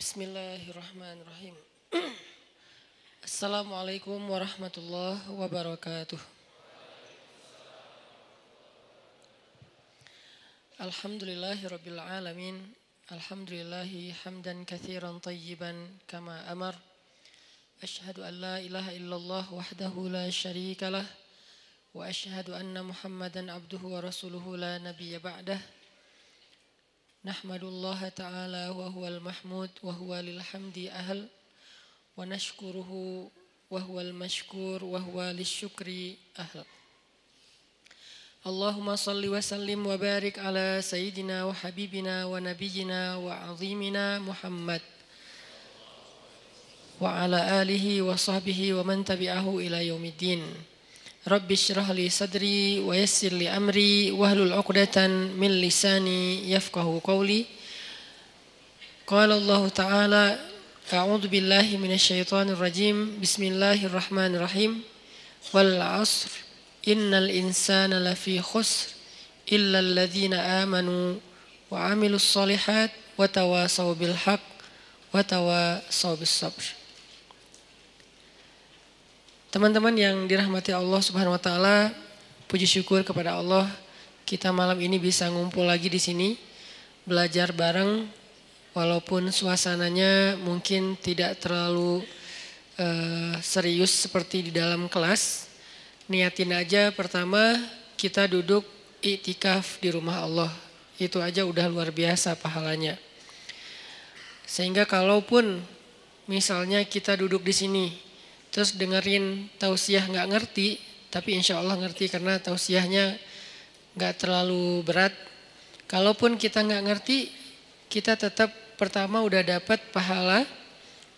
بسم الله الرحمن الرحيم السلام عليكم ورحمة الله وبركاته الحمد لله رب العالمين الحمد لله حمدا كثيرا طيبا كما أمر أشهد أن لا إله إلا الله وحده لا شريك له وأشهد أن محمدا عبده ورسوله لا نبي بعده نحمد الله تعالى وهو المحمود وهو للحمد أهل ونشكره وهو المشكور وهو للشكر أهل. اللهم صل وسلم وبارك على سيدنا وحبيبنا ونبينا وعظيمنا محمد وعلى آله وصحبه ومن تبعه إلى يوم الدين. رب اشرح لي صدري ويسر لي أمري واهلل عقدة من لساني يفقه قولي. قال الله تعالى أعوذ بالله من الشيطان الرجيم. بسم الله الرحمن الرحيم. والعصر إن الإنسان لفي خسر إلا الذين آمنوا وعملوا الصالحات وتواصوا بالحق وتواصوا بالصبر. Teman-teman yang dirahmati Allah Subhanahu wa taala, puji syukur kepada Allah kita malam ini bisa ngumpul lagi di sini belajar bareng walaupun suasananya mungkin tidak terlalu uh, serius seperti di dalam kelas. Niatin aja pertama kita duduk iktikaf di rumah Allah. Itu aja udah luar biasa pahalanya. Sehingga kalaupun misalnya kita duduk di sini terus dengerin tausiah nggak ngerti, tapi insya Allah ngerti karena tausiahnya nggak terlalu berat. Kalaupun kita nggak ngerti, kita tetap pertama udah dapat pahala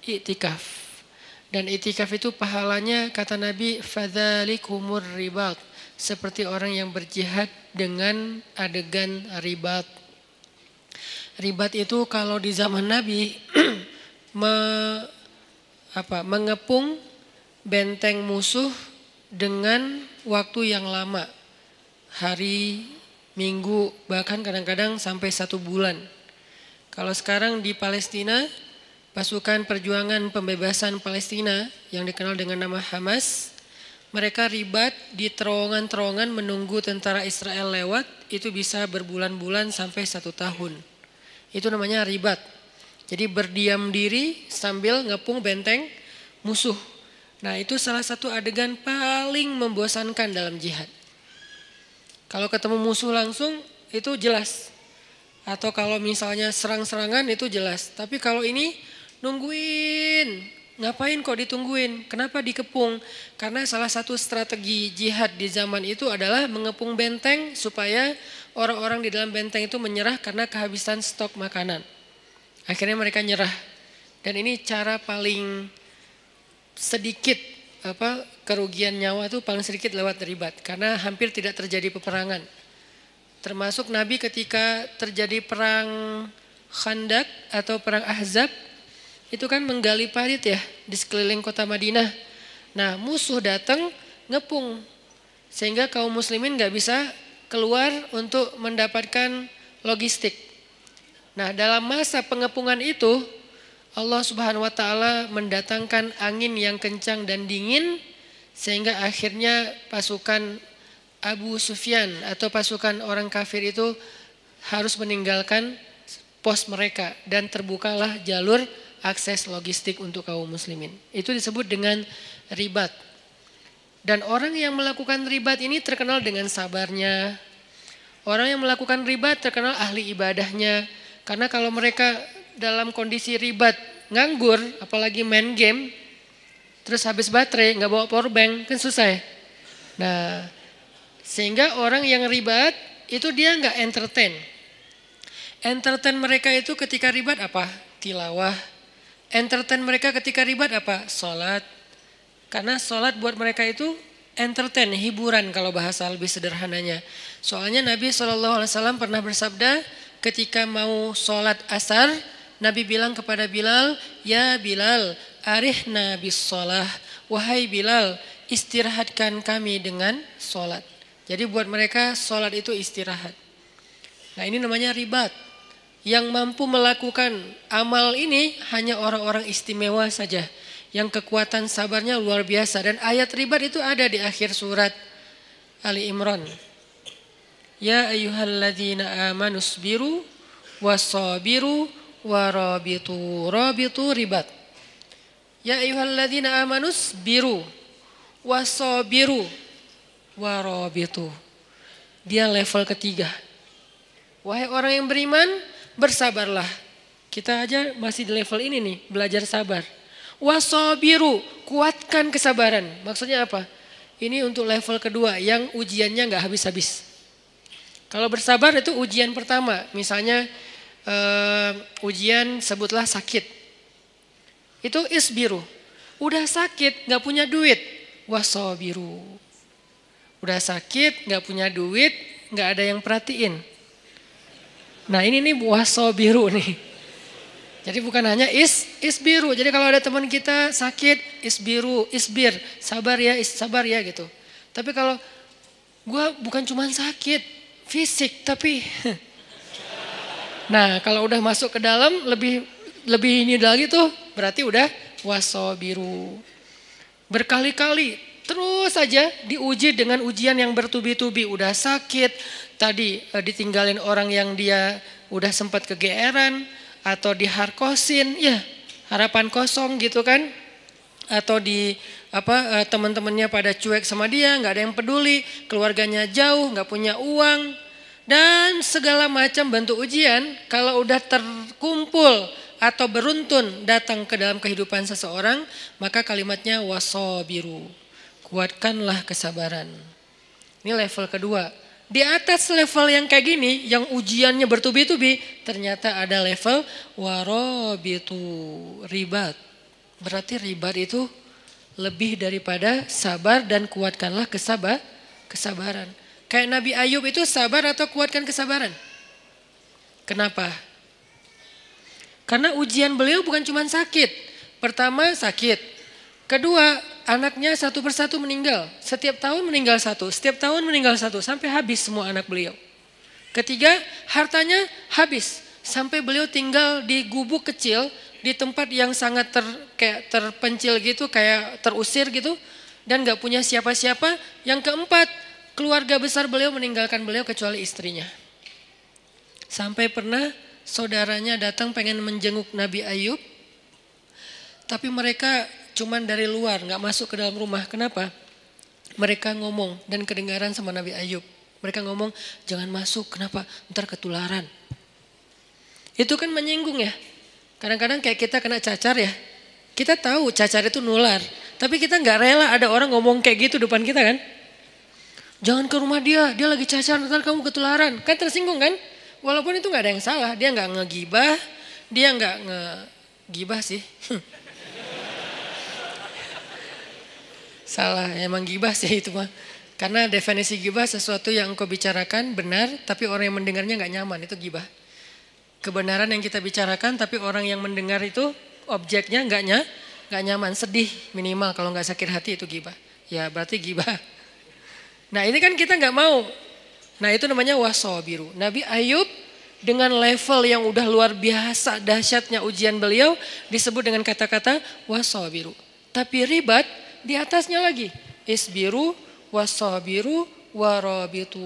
iktikaf. Dan iktikaf itu pahalanya kata Nabi fadzalikumur ribat seperti orang yang berjihad dengan adegan ribat. Ribat itu kalau di zaman Nabi me, apa, mengepung benteng musuh dengan waktu yang lama. Hari, minggu, bahkan kadang-kadang sampai satu bulan. Kalau sekarang di Palestina, pasukan perjuangan pembebasan Palestina yang dikenal dengan nama Hamas, mereka ribat di terowongan-terowongan menunggu tentara Israel lewat, itu bisa berbulan-bulan sampai satu tahun. Itu namanya ribat. Jadi berdiam diri sambil ngepung benteng musuh. Nah itu salah satu adegan paling membosankan dalam jihad. Kalau ketemu musuh langsung itu jelas. Atau kalau misalnya serang-serangan itu jelas. Tapi kalau ini nungguin. Ngapain kok ditungguin? Kenapa dikepung? Karena salah satu strategi jihad di zaman itu adalah mengepung benteng supaya orang-orang di dalam benteng itu menyerah karena kehabisan stok makanan. Akhirnya mereka nyerah. Dan ini cara paling sedikit apa kerugian nyawa itu paling sedikit lewat ribat karena hampir tidak terjadi peperangan. Termasuk Nabi ketika terjadi perang Khandak atau perang Ahzab itu kan menggali parit ya di sekeliling kota Madinah. Nah musuh datang ngepung sehingga kaum muslimin nggak bisa keluar untuk mendapatkan logistik. Nah dalam masa pengepungan itu Allah Subhanahu wa taala mendatangkan angin yang kencang dan dingin sehingga akhirnya pasukan Abu Sufyan atau pasukan orang kafir itu harus meninggalkan pos mereka dan terbukalah jalur akses logistik untuk kaum muslimin. Itu disebut dengan ribat. Dan orang yang melakukan ribat ini terkenal dengan sabarnya. Orang yang melakukan ribat terkenal ahli ibadahnya. Karena kalau mereka dalam kondisi ribat, nganggur, apalagi main game, terus habis baterai, nggak bawa power bank, kan susah ya. Nah, sehingga orang yang ribat itu dia nggak entertain. Entertain mereka itu ketika ribat apa? Tilawah. Entertain mereka ketika ribat apa? Sholat. Karena sholat buat mereka itu entertain, hiburan kalau bahasa lebih sederhananya. Soalnya Nabi SAW pernah bersabda ketika mau sholat asar, Nabi bilang kepada Bilal, "Ya Bilal, arihna bis sholah. Wahai Bilal, istirahatkan kami dengan sholat." Jadi buat mereka sholat itu istirahat. Nah ini namanya ribat. Yang mampu melakukan amal ini hanya orang-orang istimewa saja. Yang kekuatan sabarnya luar biasa. Dan ayat ribat itu ada di akhir surat Ali Imran. Ya ayyuhalladzina amanu sabiru wasabiru warabitu. Rabitu ribat. Ya ayyuhalladzina amanu sabiru wasabiru warabitu. Dia level ketiga. Wahai orang yang beriman, bersabarlah. Kita aja masih di level ini nih, belajar sabar. Wasobiru, kuatkan kesabaran. Maksudnya apa? Ini untuk level kedua yang ujiannya nggak habis-habis. Kalau bersabar itu ujian pertama, misalnya uh, ujian sebutlah sakit. Itu isbiru. Udah sakit, nggak punya duit, wasobiru. Udah sakit, nggak punya duit, nggak ada yang perhatiin. Nah ini nih wasobiru nih. Jadi bukan hanya is isbiru. Jadi kalau ada teman kita sakit isbiru, isbir, sabar ya, is, sabar ya gitu. Tapi kalau gue bukan cuma sakit fisik tapi Nah, kalau udah masuk ke dalam lebih lebih ini lagi tuh berarti udah wasobiru. Berkali-kali terus saja diuji dengan ujian yang bertubi-tubi. Udah sakit, tadi eh, ditinggalin orang yang dia udah sempat kegeeran, atau diharkosin, ya harapan kosong gitu kan, atau di apa eh, teman-temannya pada cuek sama dia, nggak ada yang peduli, keluarganya jauh, nggak punya uang, dan segala macam bentuk ujian kalau udah terkumpul atau beruntun datang ke dalam kehidupan seseorang, maka kalimatnya wasobiru, kuatkanlah kesabaran. Ini level kedua. Di atas level yang kayak gini, yang ujiannya bertubi-tubi, ternyata ada level warobitu ribat. Berarti ribat itu lebih daripada sabar dan kuatkanlah kesabar, kesabaran. Kayak Nabi Ayub itu sabar atau kuatkan kesabaran? Kenapa? Karena ujian beliau bukan cuma sakit. Pertama sakit. Kedua anaknya satu persatu meninggal. Setiap tahun meninggal satu, setiap tahun meninggal satu, sampai habis semua anak beliau. Ketiga, hartanya habis. Sampai beliau tinggal di gubuk kecil, di tempat yang sangat ter, kayak terpencil gitu, kayak terusir gitu. Dan gak punya siapa-siapa. Yang keempat, keluarga besar beliau meninggalkan beliau kecuali istrinya. Sampai pernah saudaranya datang pengen menjenguk Nabi Ayub. Tapi mereka cuman dari luar, nggak masuk ke dalam rumah. Kenapa? Mereka ngomong dan kedengaran sama Nabi Ayub. Mereka ngomong, jangan masuk, kenapa? Ntar ketularan. Itu kan menyinggung ya. Kadang-kadang kayak kita kena cacar ya. Kita tahu cacar itu nular. Tapi kita nggak rela ada orang ngomong kayak gitu depan kita kan. Jangan ke rumah dia, dia lagi cacar, ntar kamu ketularan. Kan tersinggung kan? Walaupun itu nggak ada yang salah, dia nggak ngegibah, dia nggak ngegibah sih. Salah, emang gibah sih itu mah. Karena definisi gibah sesuatu yang engkau bicarakan benar, tapi orang yang mendengarnya nggak nyaman, itu gibah. Kebenaran yang kita bicarakan, tapi orang yang mendengar itu objeknya nggak nggak nyaman, sedih minimal kalau nggak sakit hati itu gibah. Ya berarti gibah. Nah ini kan kita nggak mau. Nah itu namanya wasobiru. Nabi Ayub dengan level yang udah luar biasa dahsyatnya ujian beliau disebut dengan kata-kata wasobiru. Tapi ribat di atasnya lagi isbiru wasabiru warabitu.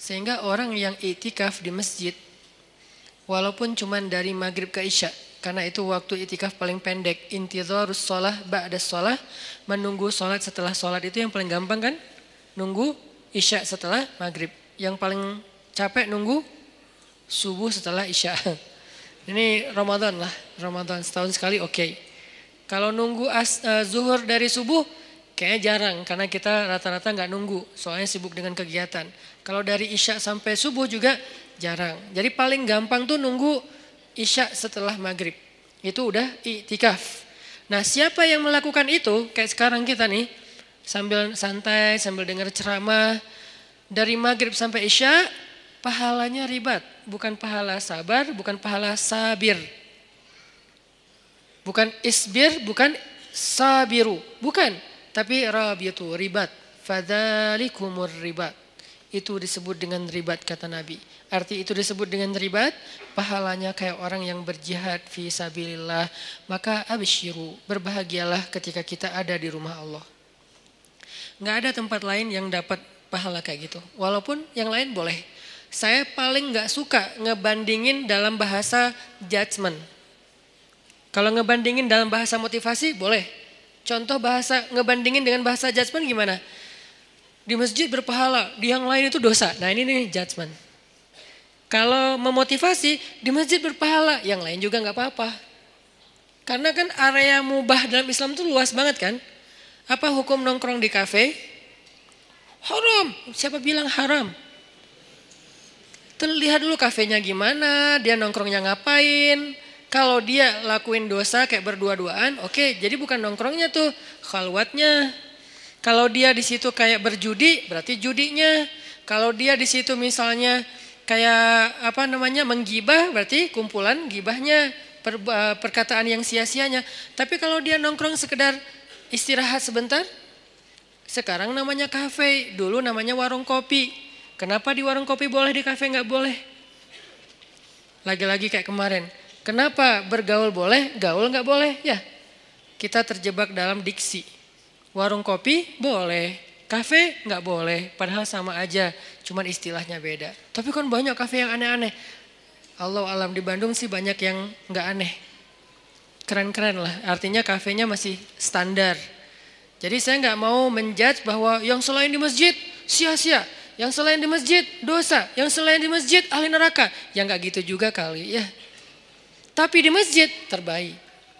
Sehingga orang yang itikaf di masjid walaupun cuma dari maghrib ke isya karena itu waktu itikaf paling pendek intidharus sholah ba'da sholah menunggu sholat setelah sholat itu yang paling gampang kan nunggu isya setelah maghrib yang paling capek nunggu subuh setelah isya ini Ramadan lah Ramadan setahun sekali oke okay. Kalau nunggu as, uh, zuhur dari subuh kayaknya jarang karena kita rata-rata nggak nunggu soalnya sibuk dengan kegiatan. Kalau dari isya sampai subuh juga jarang. Jadi paling gampang tuh nunggu isya setelah maghrib. Itu udah itikaf. Nah siapa yang melakukan itu kayak sekarang kita nih sambil santai sambil dengar ceramah dari maghrib sampai isya pahalanya ribat bukan pahala sabar bukan pahala sabir Bukan isbir, bukan sabiru. Bukan. Tapi rabiatu ribat. Fadhalikumur ribat. itu disebut dengan ribat kata Nabi. Arti itu disebut dengan ribat, pahalanya kayak orang yang berjihad fi sabilillah. Maka absyiru, berbahagialah ketika kita ada di rumah Allah. Nggak ada tempat lain yang dapat pahala kayak gitu. Walaupun yang lain boleh. Saya paling nggak suka ngebandingin dalam bahasa judgment. Kalau ngebandingin dalam bahasa motivasi boleh. Contoh bahasa ngebandingin dengan bahasa judgment gimana? Di masjid berpahala, di yang lain itu dosa. Nah ini nih judgment. Kalau memotivasi, di masjid berpahala, yang lain juga nggak apa-apa. Karena kan area mubah dalam Islam itu luas banget kan. Apa hukum nongkrong di kafe? Haram. Siapa bilang haram? Lihat dulu kafenya gimana, dia nongkrongnya ngapain. Kalau dia lakuin dosa kayak berdua-duaan, oke, okay, jadi bukan nongkrongnya tuh, khalwatnya. Kalau dia di situ kayak berjudi, berarti judinya. Kalau dia di situ misalnya kayak apa namanya menggibah, berarti kumpulan gibahnya, per, perkataan yang sia-sianya. Tapi kalau dia nongkrong sekedar istirahat sebentar, sekarang namanya kafe, dulu namanya warung kopi. Kenapa di warung kopi boleh, di kafe nggak boleh? Lagi-lagi kayak kemarin. Kenapa bergaul boleh, gaul nggak boleh? Ya, kita terjebak dalam diksi. Warung kopi boleh, kafe nggak boleh, padahal sama aja, cuman istilahnya beda. Tapi kan banyak kafe yang aneh-aneh. Allah alam di Bandung sih banyak yang nggak aneh. Keren-keren lah, artinya kafenya masih standar. Jadi saya nggak mau menjudge bahwa yang selain di masjid sia-sia, yang selain di masjid dosa, yang selain di masjid ahli neraka. Yang nggak gitu juga kali ya. Tapi di masjid terbaik.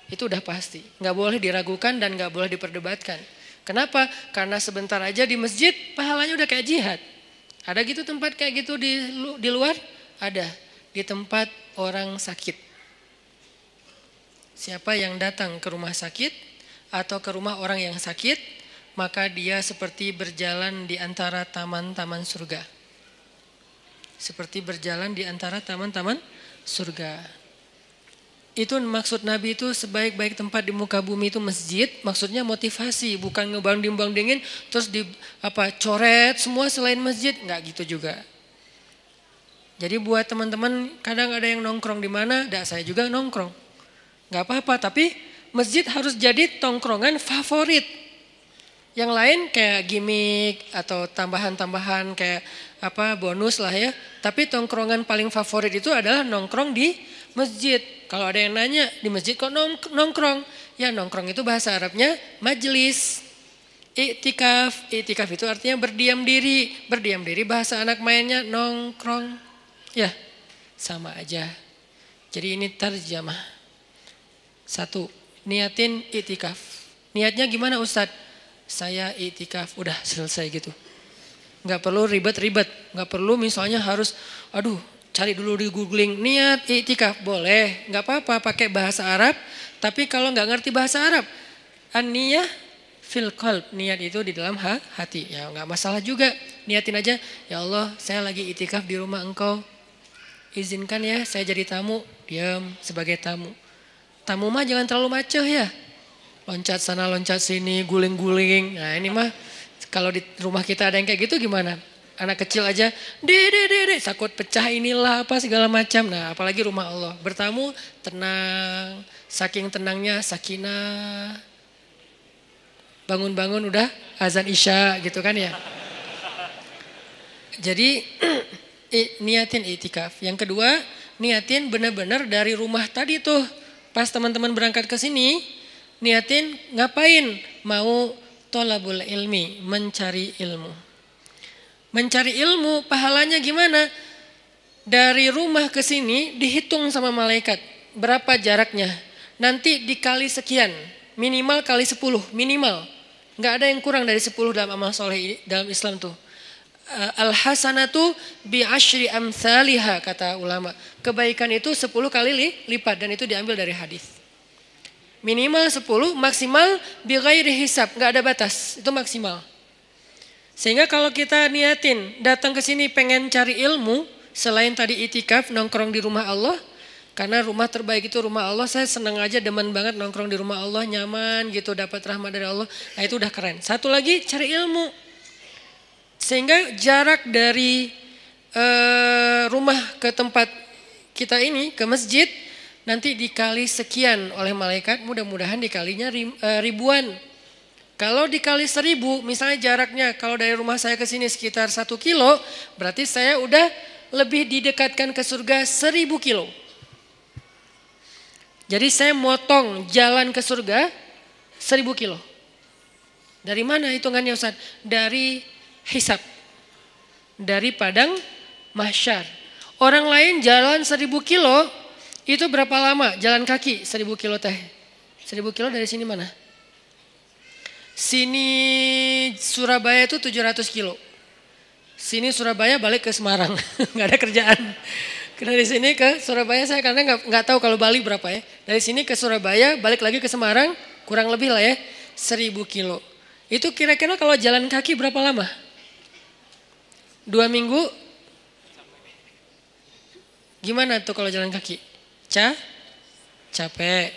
Itu udah pasti. Nggak boleh diragukan dan nggak boleh diperdebatkan. Kenapa? Karena sebentar aja di masjid pahalanya udah kayak jihad. Ada gitu tempat kayak gitu di di luar? Ada. Di tempat orang sakit. Siapa yang datang ke rumah sakit atau ke rumah orang yang sakit, maka dia seperti berjalan di antara taman-taman surga. Seperti berjalan di antara taman-taman surga. Itu maksud Nabi itu sebaik-baik tempat di muka bumi itu masjid, maksudnya motivasi, bukan ngebanding-bandingin terus di apa coret semua selain masjid, nggak gitu juga. Jadi buat teman-teman kadang ada yang nongkrong di mana, ada saya juga nongkrong. nggak apa-apa, tapi masjid harus jadi tongkrongan favorit. Yang lain kayak gimmick atau tambahan-tambahan kayak apa bonus lah ya. Tapi tongkrongan paling favorit itu adalah nongkrong di masjid. Kalau ada yang nanya di masjid kok nongkrong? Ya nongkrong itu bahasa Arabnya majelis. Iktikaf, iktikaf itu artinya berdiam diri. Berdiam diri bahasa anak mainnya nongkrong. Ya, sama aja. Jadi ini terjemah. Satu, niatin iktikaf. Niatnya gimana Ustadz? Saya iktikaf, udah selesai gitu. Gak perlu ribet-ribet, gak perlu misalnya harus, aduh cari dulu di googling. Niat itikaf boleh. Nggak apa-apa pakai bahasa Arab. Tapi kalau nggak ngerti bahasa Arab aniyah fil qalb. Niat itu di dalam hati. Ya nggak masalah juga. Niatin aja ya Allah saya lagi itikaf di rumah engkau. Izinkan ya saya jadi tamu. Diam sebagai tamu. Tamu mah jangan terlalu maco ya. Loncat sana loncat sini guling-guling. Nah ini mah kalau di rumah kita ada yang kayak gitu gimana anak kecil aja, dede dede, takut pecah inilah apa segala macam. Nah apalagi rumah Allah. Bertamu tenang, saking tenangnya sakinah. Bangun-bangun udah azan isya gitu kan ya. Jadi niatin itikaf. Yang kedua, niatin benar-benar dari rumah tadi tuh. Pas teman-teman berangkat ke sini, niatin ngapain? Mau tolabul ilmi, mencari ilmu. Mencari ilmu pahalanya gimana? Dari rumah ke sini dihitung sama malaikat. Berapa jaraknya? Nanti dikali sekian. Minimal kali 10, minimal. Nggak ada yang kurang dari 10 dalam amal soleh dalam Islam tuh. Eh, al hasanatu bi ashri amthaliha kata ulama. Kebaikan itu 10 kali lipat dan itu diambil dari hadis. Minimal 10, maksimal bi ghairi hisab, nggak ada batas. Itu maksimal. Sehingga kalau kita niatin datang ke sini pengen cari ilmu, selain tadi itikaf nongkrong di rumah Allah, karena rumah terbaik itu rumah Allah, saya senang aja demen banget nongkrong di rumah Allah, nyaman gitu, dapat rahmat dari Allah. Nah itu udah keren. Satu lagi cari ilmu. Sehingga jarak dari uh, rumah ke tempat kita ini, ke masjid, nanti dikali sekian oleh malaikat, mudah-mudahan dikalinya eh, ribuan. Kalau dikali seribu, misalnya jaraknya kalau dari rumah saya ke sini sekitar satu kilo, berarti saya udah lebih didekatkan ke surga seribu kilo. Jadi saya motong jalan ke surga seribu kilo. Dari mana hitungannya Ustaz? Dari hisap. Dari padang mahsyar. Orang lain jalan seribu kilo, itu berapa lama jalan kaki seribu kilo teh? Seribu kilo dari sini mana? Sini Surabaya itu 700 kilo. Sini Surabaya balik ke Semarang, nggak ada kerjaan. Dari sini ke Surabaya saya karena nggak nggak tahu kalau Bali berapa ya. Dari sini ke Surabaya balik lagi ke Semarang kurang lebih lah ya 1000 kilo. Itu kira-kira kalau jalan kaki berapa lama? Dua minggu? Gimana tuh kalau jalan kaki? Ca? Capek.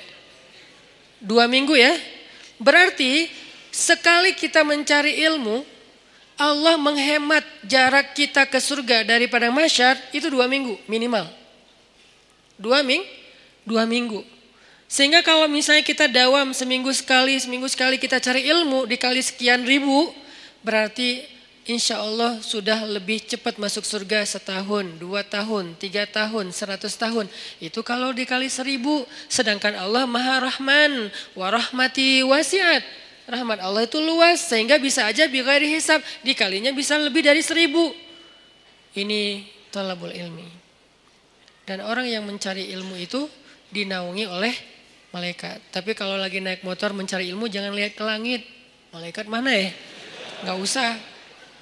Dua minggu ya? Berarti Sekali kita mencari ilmu, Allah menghemat jarak kita ke surga daripada masyar itu dua minggu minimal. Dua ming, dua minggu. Sehingga kalau misalnya kita dawam seminggu sekali, seminggu sekali kita cari ilmu dikali sekian ribu, berarti insya Allah sudah lebih cepat masuk surga setahun, dua tahun, tiga tahun, seratus tahun. Itu kalau dikali seribu, sedangkan Allah maha rahman, warahmati wasiat. Rahmat Allah itu luas sehingga bisa aja bighairi hisab dikalinya bisa lebih dari seribu. Ini tolabul ilmi. Dan orang yang mencari ilmu itu dinaungi oleh malaikat. Tapi kalau lagi naik motor mencari ilmu jangan lihat ke langit. Malaikat mana ya? Gak usah.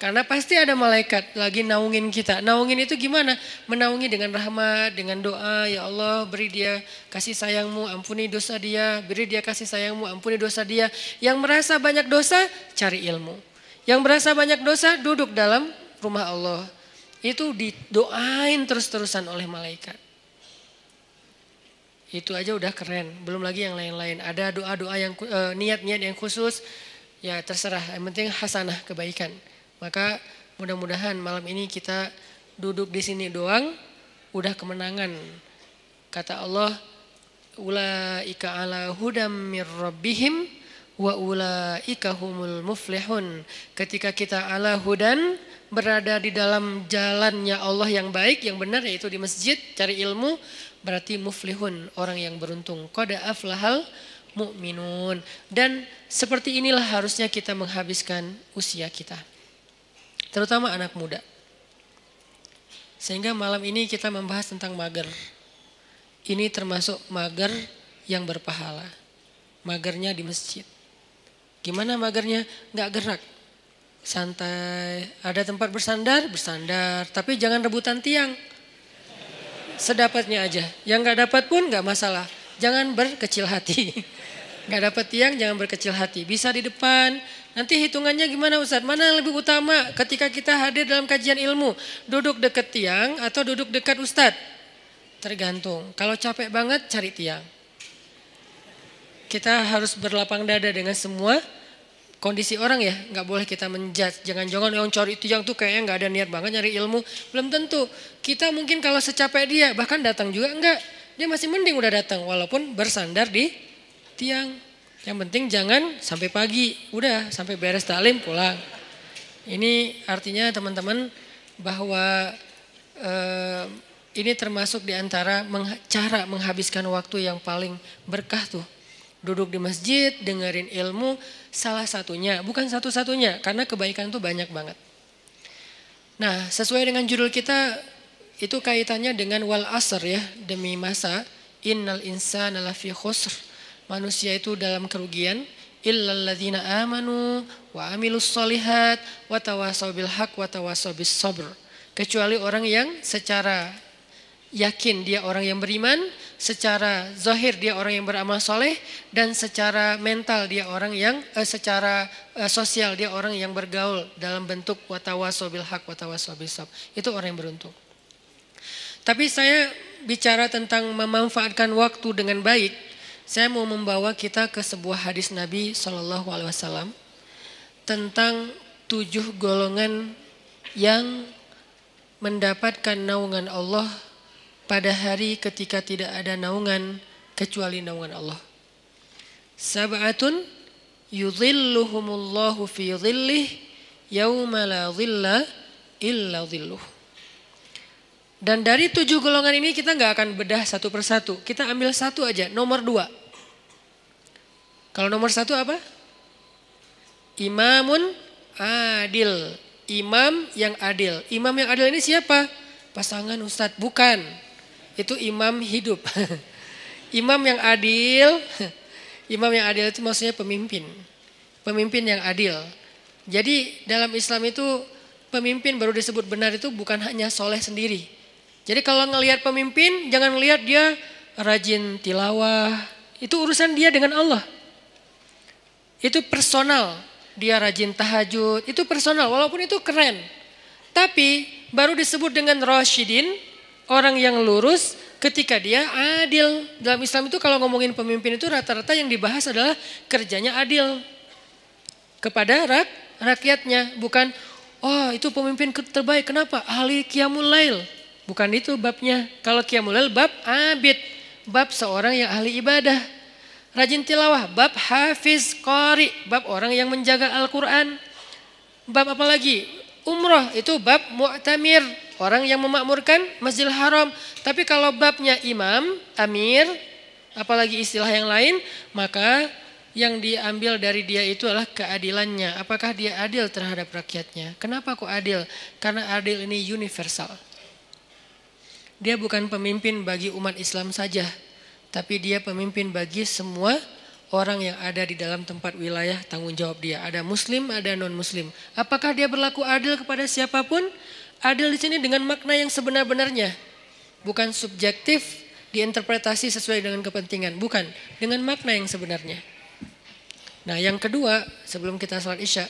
Karena pasti ada malaikat lagi naungin kita. Naungin itu gimana? Menaungi dengan rahmat, dengan doa. Ya Allah beri dia kasih sayangmu, ampuni dosa dia. Beri dia kasih sayangmu, ampuni dosa dia. Yang merasa banyak dosa, cari ilmu. Yang merasa banyak dosa, duduk dalam rumah Allah. Itu didoain terus-terusan oleh malaikat. Itu aja udah keren. Belum lagi yang lain-lain. Ada doa-doa yang eh, niat-niat yang khusus. Ya terserah. Yang penting hasanah kebaikan. Maka mudah-mudahan malam ini kita duduk di sini doang udah kemenangan. Kata Allah, ulaika ala hudam mir rabbihim wa ulaika humul muflihun. Ketika kita ala hudan berada di dalam jalannya Allah yang baik, yang benar yaitu di masjid, cari ilmu, berarti muflihun, orang yang beruntung. Qad aflahal mu'minun. Dan seperti inilah harusnya kita menghabiskan usia kita terutama anak muda. Sehingga malam ini kita membahas tentang mager. Ini termasuk mager yang berpahala. Magernya di masjid. Gimana magernya? Gak gerak. Santai. Ada tempat bersandar, bersandar. Tapi jangan rebutan tiang. Sedapatnya aja. Yang gak dapat pun gak masalah. Jangan berkecil hati. Gak dapat tiang, jangan berkecil hati. Bisa di depan, Nanti hitungannya gimana Ustaz? Mana yang lebih utama ketika kita hadir dalam kajian ilmu? Duduk dekat tiang atau duduk dekat Ustadz? Tergantung. Kalau capek banget cari tiang. Kita harus berlapang dada dengan semua kondisi orang ya. Nggak boleh kita menjudge. Jangan-jangan yang cari tiang tuh kayaknya nggak ada niat banget nyari ilmu. Belum tentu. Kita mungkin kalau secapek dia bahkan datang juga enggak. Dia masih mending udah datang walaupun bersandar di tiang. Yang penting jangan sampai pagi, udah sampai beres talim pulang. Ini artinya teman-teman bahwa eh, ini termasuk di antara meng, cara menghabiskan waktu yang paling berkah tuh. Duduk di masjid, dengerin ilmu, salah satunya, bukan satu-satunya, karena kebaikan tuh banyak banget. Nah, sesuai dengan judul kita, itu kaitannya dengan wal asr ya, demi masa, innal insana lafi khusr manusia itu dalam kerugian illalladzina amanu wa amilus solihat wa tawasaw bil haq wa tawasaw sabr. Kecuali orang yang secara yakin dia orang yang beriman, secara zahir dia orang yang beramal soleh, dan secara mental dia orang yang, eh, secara eh, sosial dia orang yang bergaul dalam bentuk watawaso bil haq watawaso bis sabr. Itu orang yang beruntung. Tapi saya bicara tentang memanfaatkan waktu dengan baik, saya mau membawa kita ke sebuah hadis Nabi Shallallahu Alaihi Wasallam tentang tujuh golongan yang mendapatkan naungan Allah pada hari ketika tidak ada naungan kecuali naungan Allah. Sab'atun yudhilluhumullahu fi dhillih yauma la dhilla illa dhilluh. Dan dari tujuh golongan ini kita nggak akan bedah satu persatu. Kita ambil satu aja, nomor dua. Kalau nomor satu apa? Imamun adil. Imam yang adil. Imam yang adil ini siapa? Pasangan ustadz. Bukan. Itu imam hidup. imam yang adil. Imam yang adil itu maksudnya pemimpin. Pemimpin yang adil. Jadi dalam Islam itu pemimpin baru disebut benar itu bukan hanya soleh sendiri jadi kalau ngelihat pemimpin, jangan ngelihat dia rajin tilawah. Itu urusan dia dengan Allah. Itu personal. Dia rajin tahajud. Itu personal, walaupun itu keren. Tapi baru disebut dengan Rashidin, orang yang lurus ketika dia adil. Dalam Islam itu kalau ngomongin pemimpin itu rata-rata yang dibahas adalah kerjanya adil. Kepada rak, rakyatnya. Bukan, oh itu pemimpin terbaik. Kenapa? Ahli Qiyamul Lail. Bukan itu babnya. Kalau Qiyamul bab abid. Bab seorang yang ahli ibadah. Rajin tilawah. Bab hafiz qari. Bab orang yang menjaga Al-Quran. Bab apa lagi? Umroh itu bab mu'tamir. Orang yang memakmurkan Masjidil Haram. Tapi kalau babnya imam, amir, apalagi istilah yang lain, maka yang diambil dari dia itu adalah keadilannya. Apakah dia adil terhadap rakyatnya? Kenapa kok adil? Karena adil ini universal. Dia bukan pemimpin bagi umat Islam saja, tapi dia pemimpin bagi semua orang yang ada di dalam tempat wilayah tanggung jawab dia. Ada muslim, ada non-muslim. Apakah dia berlaku adil kepada siapa pun? Adil di sini dengan makna yang sebenar-benarnya. Bukan subjektif diinterpretasi sesuai dengan kepentingan. Bukan, dengan makna yang sebenarnya. Nah yang kedua, sebelum kita salat isya.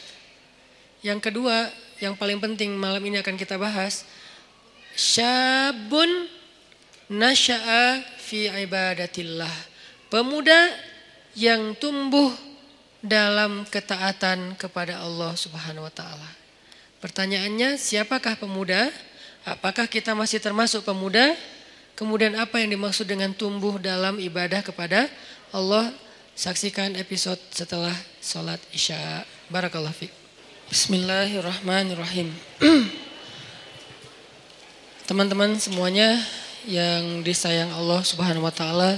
Yang kedua, yang paling penting malam ini akan kita bahas Syabun nasya'a fi ibadatillah. Pemuda yang tumbuh dalam ketaatan kepada Allah Subhanahu wa taala. Pertanyaannya, siapakah pemuda? Apakah kita masih termasuk pemuda? Kemudian apa yang dimaksud dengan tumbuh dalam ibadah kepada Allah? Saksikan episode setelah sholat isya. Barakallah fiqh. Bismillahirrahmanirrahim. Teman-teman semuanya yang disayang Allah Subhanahu wa taala.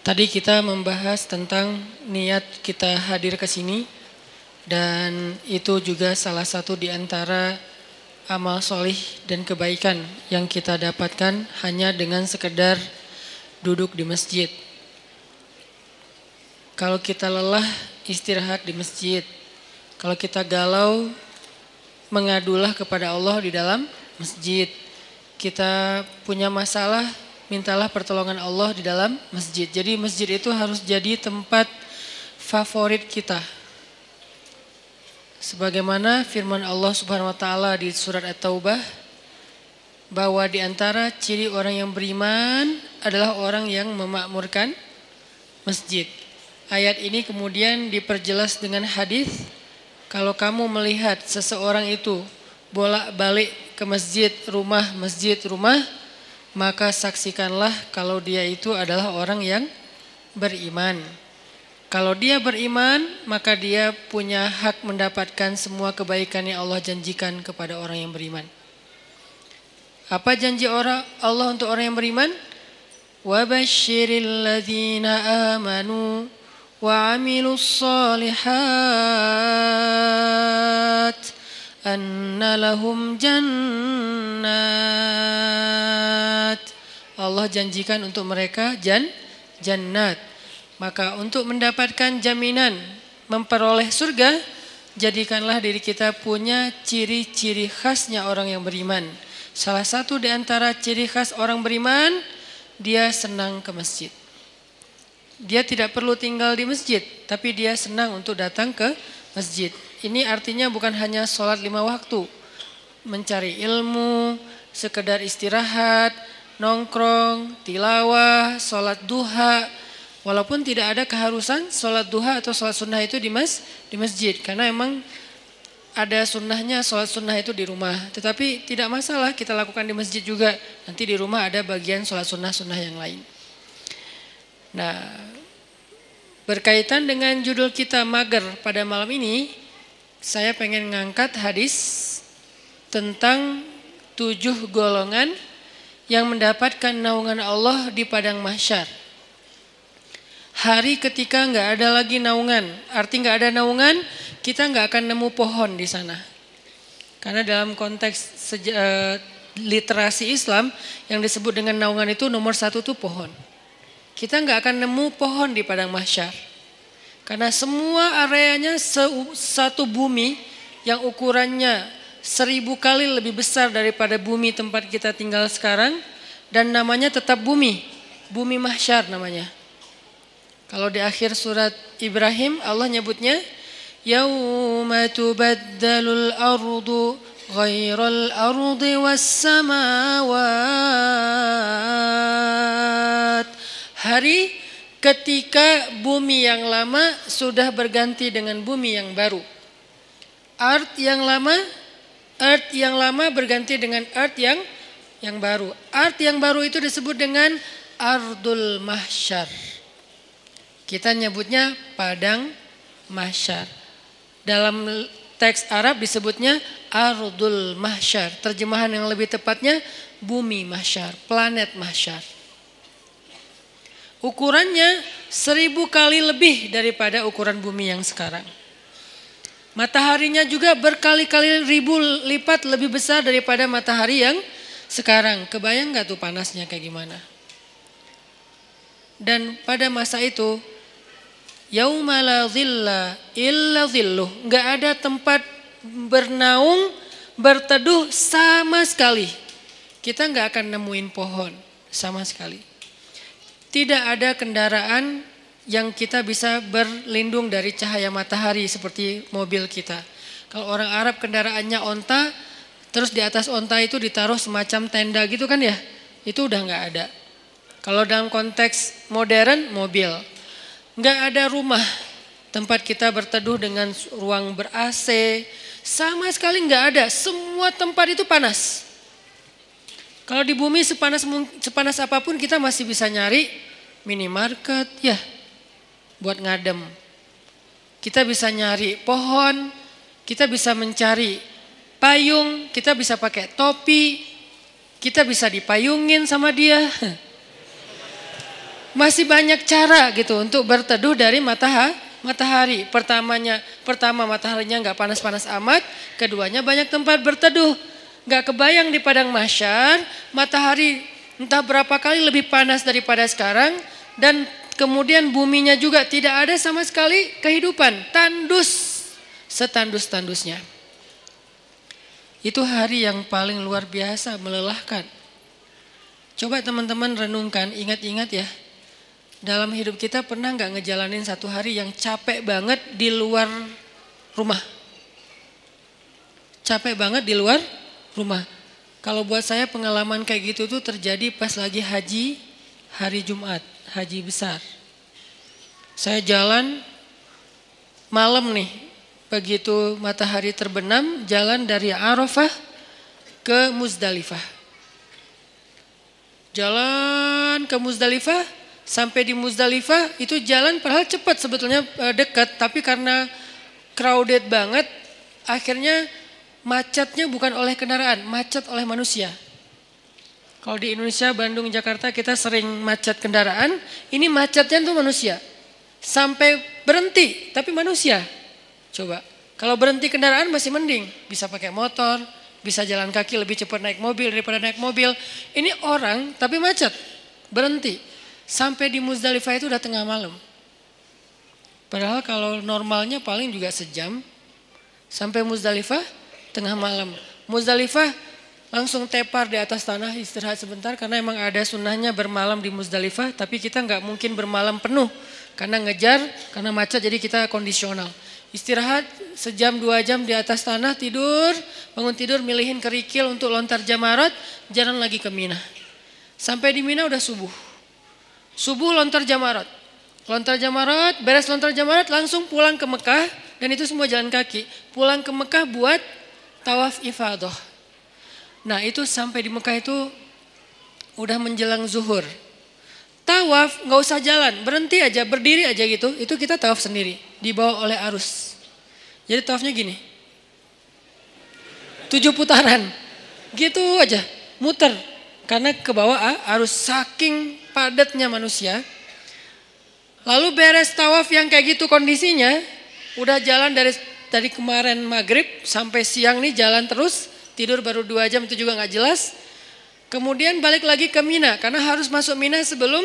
Tadi kita membahas tentang niat kita hadir ke sini dan itu juga salah satu di antara amal solih dan kebaikan yang kita dapatkan hanya dengan sekedar duduk di masjid. Kalau kita lelah istirahat di masjid. Kalau kita galau mengadulah kepada Allah di dalam masjid. Kita punya masalah, mintalah pertolongan Allah di dalam masjid. Jadi masjid itu harus jadi tempat favorit kita. Sebagaimana firman Allah Subhanahu wa taala di surat At-Taubah bahwa di antara ciri orang yang beriman adalah orang yang memakmurkan masjid. Ayat ini kemudian diperjelas dengan hadis kalau kamu melihat seseorang itu bolak-balik ke masjid, rumah, masjid, rumah, maka saksikanlah kalau dia itu adalah orang yang beriman. Kalau dia beriman, maka dia punya hak mendapatkan semua kebaikan yang Allah janjikan kepada orang yang beriman. Apa janji orang Allah untuk orang yang beriman? Wabashiril ladzina amanu وعملوا الصالحات أن لهم جنات Allah janjikan untuk mereka jan jannat maka untuk mendapatkan jaminan memperoleh surga jadikanlah diri kita punya ciri-ciri khasnya orang yang beriman salah satu di antara ciri khas orang beriman dia senang ke masjid dia tidak perlu tinggal di masjid, tapi dia senang untuk datang ke masjid. Ini artinya bukan hanya sholat lima waktu, mencari ilmu, sekedar istirahat, nongkrong, tilawah, sholat duha. Walaupun tidak ada keharusan sholat duha atau sholat sunnah itu di mas di masjid, karena emang ada sunnahnya sholat sunnah itu di rumah. Tetapi tidak masalah kita lakukan di masjid juga. Nanti di rumah ada bagian sholat sunnah-sunnah yang lain. Nah, berkaitan dengan judul kita mager pada malam ini, saya pengen ngangkat hadis tentang tujuh golongan yang mendapatkan naungan Allah di padang mahsyar. Hari ketika nggak ada lagi naungan, arti nggak ada naungan, kita nggak akan nemu pohon di sana. Karena dalam konteks uh, literasi Islam yang disebut dengan naungan itu nomor satu tuh pohon. Kita nggak akan nemu pohon di padang mahsyar. Karena semua areanya satu bumi yang ukurannya seribu kali lebih besar daripada bumi tempat kita tinggal sekarang. Dan namanya tetap bumi. Bumi mahsyar namanya. Kalau di akhir surat Ibrahim Allah nyebutnya Yauma tubaddalul ardu ghairal ardi was samawat Hari ketika bumi yang lama sudah berganti dengan bumi yang baru. Art yang lama, earth yang lama berganti dengan earth yang yang baru. Art yang baru itu disebut dengan ardul mahsyar. Kita nyebutnya padang mahsyar. Dalam teks Arab disebutnya Ardul Mahsyar. Terjemahan yang lebih tepatnya bumi mahsyar, planet mahsyar. Ukurannya seribu kali lebih daripada ukuran bumi yang sekarang. Mataharinya juga berkali-kali ribu lipat lebih besar daripada matahari yang sekarang. Kebayang gak tuh panasnya kayak gimana? Dan pada masa itu Yauma la zilla illa zilluh. Enggak ada tempat bernaung, berteduh sama sekali. Kita enggak akan nemuin pohon sama sekali. Tidak ada kendaraan yang kita bisa berlindung dari cahaya matahari seperti mobil kita. Kalau orang Arab kendaraannya onta, terus di atas onta itu ditaruh semacam tenda gitu kan ya, itu udah nggak ada. Kalau dalam konteks modern, mobil. Nggak ada rumah tempat kita berteduh dengan ruang ber-AC. Sama sekali nggak ada. Semua tempat itu panas. Kalau di bumi sepanas sepanas apa pun kita masih bisa nyari minimarket ya buat ngadem. Kita bisa nyari pohon, kita bisa mencari payung, kita bisa pakai topi, kita bisa dipayungin sama dia. Masih banyak cara gitu untuk berteduh dari matahari. Matahari pertamanya, pertama mataharinya nggak panas-panas amat, keduanya banyak tempat berteduh. Nggak kebayang di padang masyar, matahari entah berapa kali lebih panas daripada sekarang, dan kemudian buminya juga tidak ada sama sekali kehidupan, tandus, setandus-tandusnya. Itu hari yang paling luar biasa, melelahkan. Coba teman-teman renungkan, ingat-ingat ya, dalam hidup kita pernah nggak ngejalanin satu hari yang capek banget di luar rumah? Capek banget di luar rumah. Kalau buat saya pengalaman kayak gitu tuh terjadi pas lagi haji hari Jumat, haji besar. Saya jalan malam nih, begitu matahari terbenam, jalan dari Arafah ke Muzdalifah. Jalan ke Muzdalifah, sampai di Muzdalifah itu jalan padahal cepat sebetulnya eh, dekat tapi karena crowded banget akhirnya macetnya bukan oleh kendaraan, macet oleh manusia. Kalau di Indonesia, Bandung, Jakarta kita sering macet kendaraan, ini macetnya tuh manusia. Sampai berhenti, tapi manusia. Coba, kalau berhenti kendaraan masih mending, bisa pakai motor, bisa jalan kaki lebih cepat naik mobil daripada naik mobil. Ini orang tapi macet, berhenti. Sampai di Muzdalifah itu udah tengah malam. Padahal kalau normalnya paling juga sejam. Sampai Muzdalifah tengah malam. Muzdalifah langsung tepar di atas tanah istirahat sebentar karena emang ada sunnahnya bermalam di Muzdalifah tapi kita nggak mungkin bermalam penuh karena ngejar karena macet jadi kita kondisional istirahat sejam dua jam di atas tanah tidur bangun tidur milihin kerikil untuk lontar jamarat jalan lagi ke Mina sampai di Mina udah subuh Subuh lontar jamarat. Lontar jamarat, beres lontar jamarat langsung pulang ke Mekah. dan itu semua jalan kaki. Pulang ke Mekah buat tawaf ifadah. Nah itu sampai di Mekah itu udah menjelang zuhur. Tawaf nggak usah jalan, berhenti aja, berdiri aja gitu. Itu kita tawaf sendiri, dibawa oleh arus. Jadi tawafnya gini. Tujuh putaran. Gitu aja, muter. Karena ke bawah arus saking padatnya manusia. Lalu beres tawaf yang kayak gitu kondisinya, udah jalan dari dari kemarin maghrib sampai siang nih jalan terus, tidur baru dua jam itu juga nggak jelas. Kemudian balik lagi ke Mina karena harus masuk Mina sebelum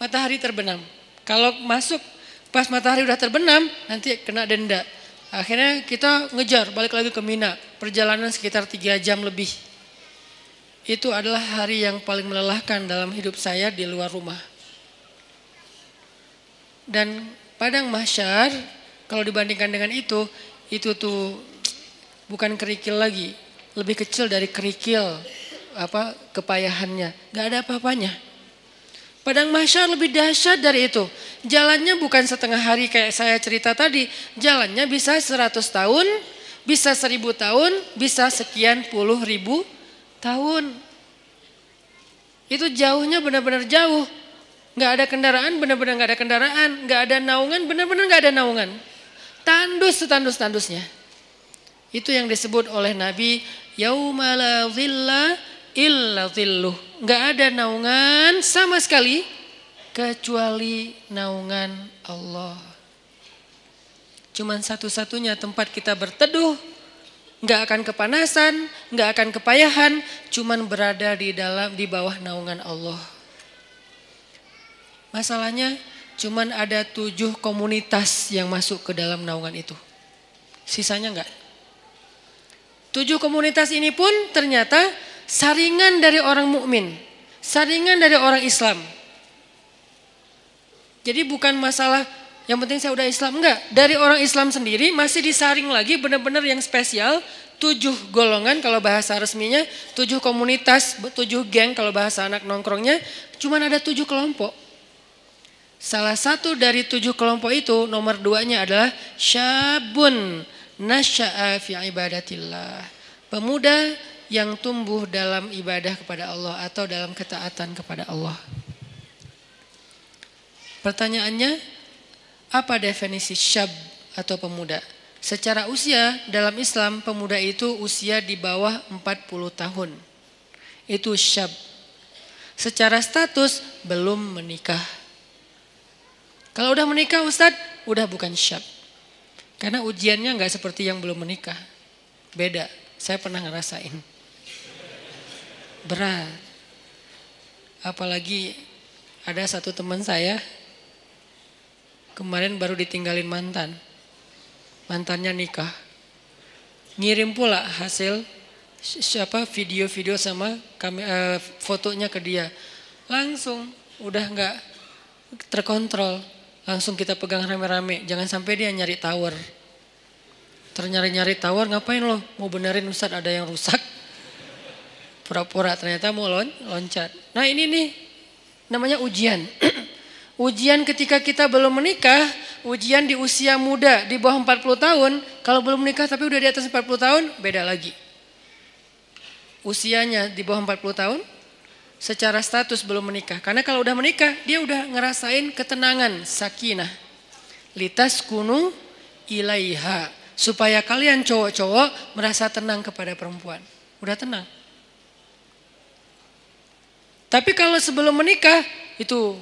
matahari terbenam. Kalau masuk pas matahari udah terbenam nanti kena denda. Akhirnya kita ngejar balik lagi ke Mina. Perjalanan sekitar tiga jam lebih. Itu adalah hari yang paling melelahkan dalam hidup saya di luar rumah. Dan padang mahsyar kalau dibandingkan dengan itu, itu tuh bukan kerikil lagi, lebih kecil dari kerikil apa kepayahannya, nggak ada apa-apanya. Padang mahsyar lebih dahsyat dari itu. Jalannya bukan setengah hari kayak saya cerita tadi. Jalannya bisa 100 tahun, bisa 1000 tahun, bisa sekian puluh ribu tahun. Itu jauhnya benar-benar jauh. Nggak ada kendaraan, benar-benar nggak ada kendaraan. Nggak ada naungan, benar-benar nggak ada naungan. Tandus setandus-tandusnya. Itu yang disebut oleh Nabi yaumala zilla illa zilluh. Enggak ada naungan sama sekali kecuali naungan Allah. Cuman satu-satunya tempat kita berteduh, enggak akan kepanasan, enggak akan kepayahan, cuman berada di dalam di bawah naungan Allah. Masalahnya Cuman ada tujuh komunitas yang masuk ke dalam naungan itu. Sisanya enggak. Tujuh komunitas ini pun ternyata saringan dari orang mukmin, saringan dari orang Islam. Jadi bukan masalah yang penting saya udah Islam enggak. Dari orang Islam sendiri masih disaring lagi benar-benar yang spesial. Tujuh golongan kalau bahasa resminya, tujuh komunitas, tujuh geng kalau bahasa anak nongkrongnya. Cuman ada tujuh kelompok. Salah satu dari tujuh kelompok itu nomor duanya adalah syabun nasya'a fi ibadatillah. Pemuda yang tumbuh dalam ibadah kepada Allah atau dalam ketaatan kepada Allah. Pertanyaannya, apa definisi syab atau pemuda? Secara usia dalam Islam pemuda itu usia di bawah 40 tahun. Itu syab. Secara status belum menikah. Kalau udah menikah Ustadz, udah bukan syab. Karena ujiannya nggak seperti yang belum menikah. Beda, saya pernah ngerasain. Berat. Apalagi ada satu teman saya, kemarin baru ditinggalin mantan. Mantannya nikah. Ngirim pula hasil siapa video-video sama kami, uh, fotonya ke dia. Langsung udah nggak terkontrol Langsung kita pegang rame-rame. Jangan sampai dia nyari tower. Ternyari-nyari tower ngapain lo? Mau benerin Ustaz ada yang rusak. Pura-pura ternyata mau lon loncat. Nah ini nih namanya ujian. ujian ketika kita belum menikah, ujian di usia muda di bawah 40 tahun, kalau belum menikah tapi udah di atas 40 tahun, beda lagi. Usianya di bawah 40 tahun, secara status belum menikah. Karena kalau udah menikah, dia udah ngerasain ketenangan, sakinah. Litas kunu ilaiha. Supaya kalian cowok-cowok merasa tenang kepada perempuan. Udah tenang. Tapi kalau sebelum menikah, itu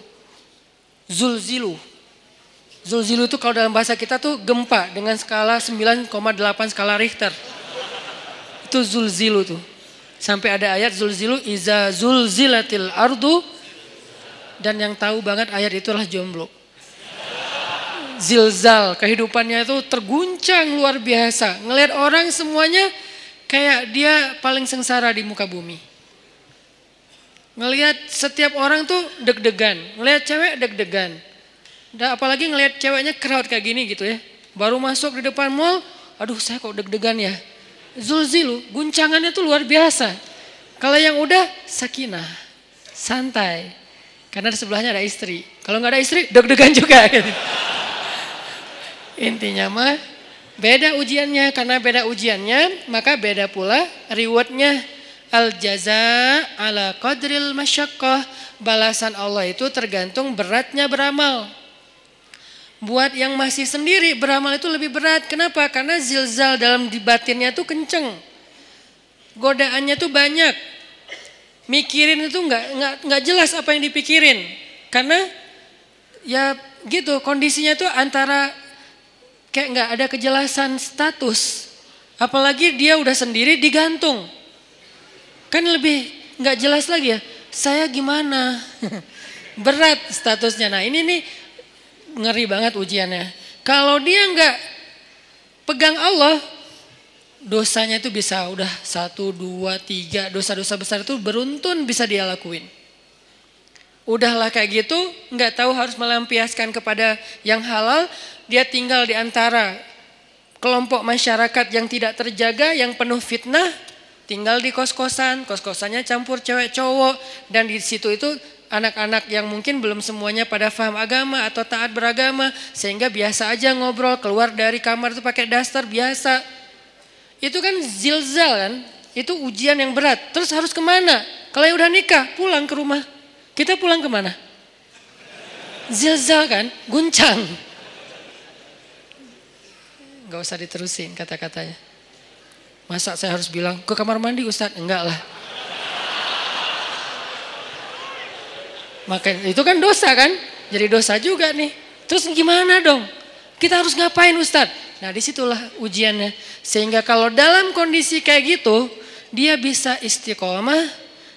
zulzilu. Zulzilu itu kalau dalam bahasa kita tuh gempa dengan skala 9,8 skala Richter. Itu zulzilu tuh. Sampai ada ayat zulzilu iza zulzilatil ardu dan yang tahu banget ayat itulah jomblo. Zilzal, kehidupannya itu terguncang luar biasa. Ngelihat orang semuanya kayak dia paling sengsara di muka bumi. Ngelihat setiap orang tuh deg-degan, ngelihat cewek deg-degan. Dan apalagi ngelihat ceweknya crowd kayak gini gitu ya. Baru masuk di depan mall, aduh saya kok deg-degan ya zulzilu, guncangannya tuh luar biasa. Kalau yang udah sakinah, santai. Karena di sebelahnya ada istri. Kalau nggak ada istri, deg-degan juga. Gitu. Intinya mah Beda ujiannya, karena beda ujiannya, maka beda pula rewardnya. Al jaza ala qadril masyakkah. Balasan Allah itu tergantung beratnya beramal. Buat yang masih sendiri beramal itu lebih berat. Kenapa? Karena zilzal dalam batinnya itu kenceng. Godaannya tuh banyak. Mikirin itu nggak nggak nggak jelas apa yang dipikirin. Karena ya gitu kondisinya tuh antara kayak nggak ada kejelasan status. Apalagi dia udah sendiri digantung. Kan lebih nggak jelas lagi ya. Saya gimana? Berat statusnya. Nah ini nih ngeri banget ujiannya. Kalau dia nggak pegang Allah, dosanya itu bisa udah satu, dua, tiga, dosa-dosa besar itu beruntun bisa dia lakuin. Udahlah kayak gitu, nggak tahu harus melampiaskan kepada yang halal, dia tinggal di antara kelompok masyarakat yang tidak terjaga, yang penuh fitnah, tinggal di kos-kosan, kos-kosannya campur cewek cowok, dan di situ itu anak-anak yang mungkin belum semuanya pada faham agama atau taat beragama, sehingga biasa aja ngobrol, keluar dari kamar itu pakai daster biasa. Itu kan zilzal kan, itu ujian yang berat. Terus harus ke mana? Kalau yang udah nikah, pulang ke rumah. Kita pulang ke mana? Zilzal kan, guncang. Gak usah diterusin kata-katanya. Masa saya harus bilang ke kamar mandi Ustadz? Enggak lah. Maka itu kan dosa kan? Jadi dosa juga nih. Terus gimana dong? Kita harus ngapain Ustadz? Nah di situlah ujiannya. Sehingga kalau dalam kondisi kayak gitu, dia bisa istiqomah,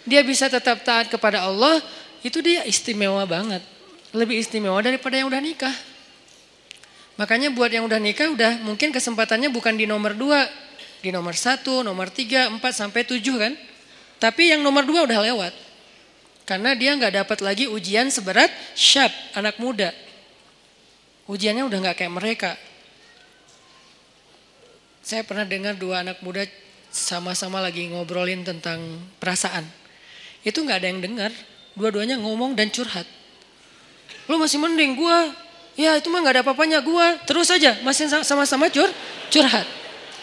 dia bisa tetap taat kepada Allah, itu dia istimewa banget. Lebih istimewa daripada yang udah nikah. Makanya buat yang udah nikah udah mungkin kesempatannya bukan di nomor dua, di nomor satu, nomor tiga, empat sampai tujuh kan. Tapi yang nomor dua udah lewat. Karena dia nggak dapat lagi ujian seberat syab, anak muda. Ujiannya udah nggak kayak mereka. Saya pernah dengar dua anak muda sama-sama lagi ngobrolin tentang perasaan. Itu nggak ada yang dengar. Dua-duanya ngomong dan curhat. Lu masih mending gua. Ya itu mah gak ada apa-apanya gua. Terus aja masih sama-sama cur curhat.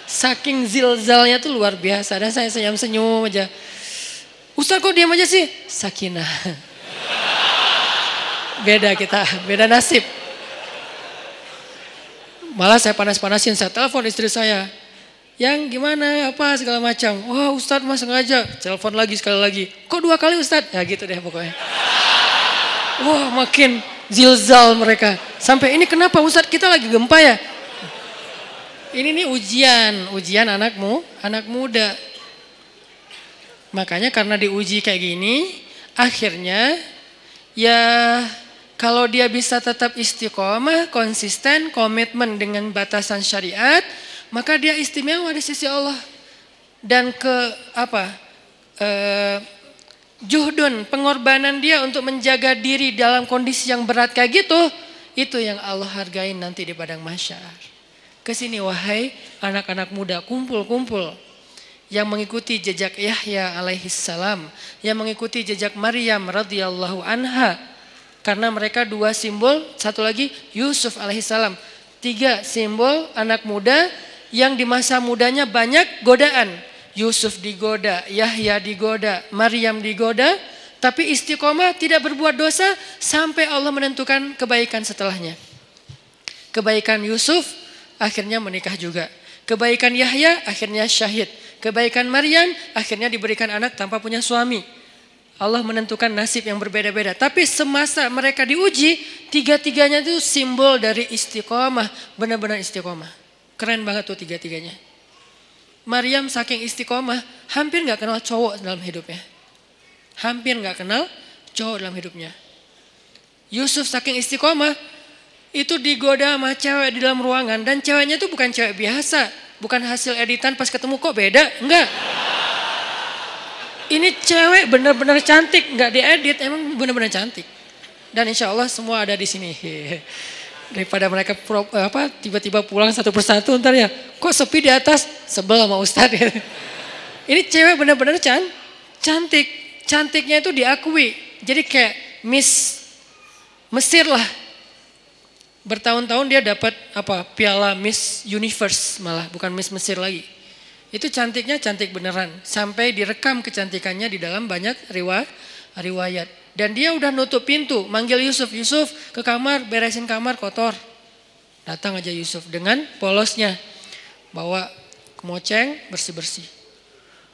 Saking zilzalnya tuh luar biasa. Dan saya senyum-senyum aja. Ustaz kok diam aja sih? Sakinah. Beda kita, beda nasib. Malah saya panas-panasin, saya telepon istri saya. Yang gimana, apa segala macam. Wah Ustadz mas sengaja, telepon lagi sekali lagi. Kok dua kali Ustadz? Ya gitu deh pokoknya. Wah makin zilzal mereka. Sampai ini kenapa Ustadz kita lagi gempa ya? Ini nih ujian, ujian anakmu, anak muda. Makanya karena diuji kayak gini, akhirnya ya kalau dia bisa tetap istiqomah, konsisten, komitmen dengan batasan syariat, maka dia istimewa di sisi Allah. Dan ke apa? Eh, juhdun, pengorbanan dia untuk menjaga diri dalam kondisi yang berat kayak gitu, itu yang Allah hargai nanti di padang mahsyar. Ke sini wahai anak-anak muda, kumpul-kumpul yang mengikuti jejak Yahya alaihi salam, yang mengikuti jejak Maryam radhiyallahu anha. Karena mereka dua simbol, satu lagi Yusuf alaihi salam. Tiga simbol anak muda yang di masa mudanya banyak godaan. Yusuf digoda, Yahya digoda, Maryam digoda, tapi istiqomah tidak berbuat dosa sampai Allah menentukan kebaikan setelahnya. Kebaikan Yusuf akhirnya menikah juga. Kebaikan Yahya akhirnya syahid. Kebaikan Maryam akhirnya diberikan anak tanpa punya suami. Allah menentukan nasib yang berbeda-beda. Tapi semasa mereka diuji, tiga-tiganya itu simbol dari istiqomah. Benar-benar istiqomah. Keren banget tuh tiga-tiganya. Maryam saking istiqomah, hampir nggak kenal cowok dalam hidupnya. Hampir nggak kenal cowok dalam hidupnya. Yusuf saking istiqomah, itu digoda sama cewek di dalam ruangan. Dan ceweknya tuh bukan cewek biasa. Bukan hasil editan pas ketemu kok beda. Enggak. Ini cewek bener-bener cantik. Nggak diedit, emang bener-bener cantik. Dan insya Allah semua ada di sini. daripada mereka apa tiba-tiba pulang satu persatu ntar ya kok sepi di atas sebel sama ustadz ini cewek benar-benar can cantik cantiknya itu diakui jadi kayak Miss Mesir lah Bertahun-tahun dia dapat apa? Piala Miss Universe malah, bukan Miss Mesir lagi. Itu cantiknya cantik beneran. Sampai direkam kecantikannya di dalam banyak riwayat. riwayat. Dan dia udah nutup pintu, manggil Yusuf, Yusuf ke kamar, beresin kamar kotor. Datang aja Yusuf dengan polosnya. Bawa kemoceng, bersih-bersih.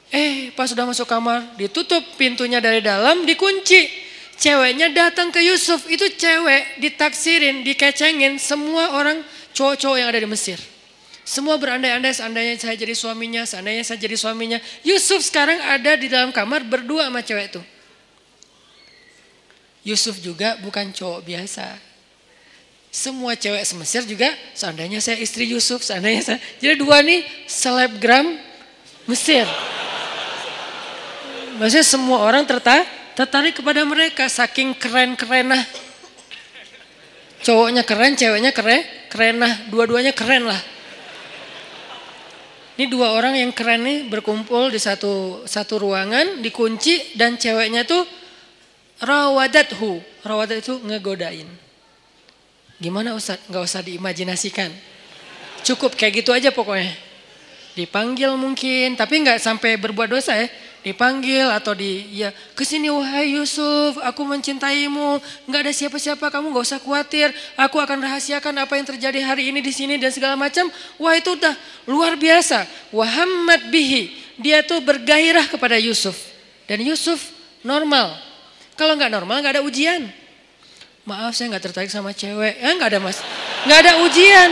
Eh pas sudah masuk kamar, ditutup pintunya dari dalam, dikunci. Ceweknya datang ke Yusuf, itu cewek ditaksirin, dikecengin semua orang cowok-cowok yang ada di Mesir. Semua berandai-andai seandainya saya jadi suaminya, seandainya saya jadi suaminya. Yusuf sekarang ada di dalam kamar berdua sama cewek itu. Yusuf juga bukan cowok biasa. Semua cewek semesir juga seandainya saya istri Yusuf, seandainya saya. Jadi dua nih selebgram Mesir. Maksudnya semua orang tertarik tertarik kepada mereka saking keren-kerenah. Cowoknya keren, ceweknya keren, kerenah, dua-duanya keren lah. Ini dua orang yang keren nih berkumpul di satu satu ruangan, dikunci dan ceweknya tuh rawadathu. Rawadat itu ngegodain. Gimana Ustaz? Gak usah diimajinasikan. Cukup kayak gitu aja pokoknya. Dipanggil mungkin, tapi nggak sampai berbuat dosa ya dipanggil atau di ya ke sini wahai Yusuf aku mencintaimu. Nggak ada siapa-siapa kamu nggak usah khawatir. Aku akan rahasiakan apa yang terjadi hari ini di sini dan segala macam. Wah itu udah luar biasa. Muhammad bihi. Dia tuh bergairah kepada Yusuf. Dan Yusuf normal. Kalau nggak normal nggak ada ujian. Maaf saya nggak tertarik sama cewek. Ya nggak ada mas. Nggak ada ujian.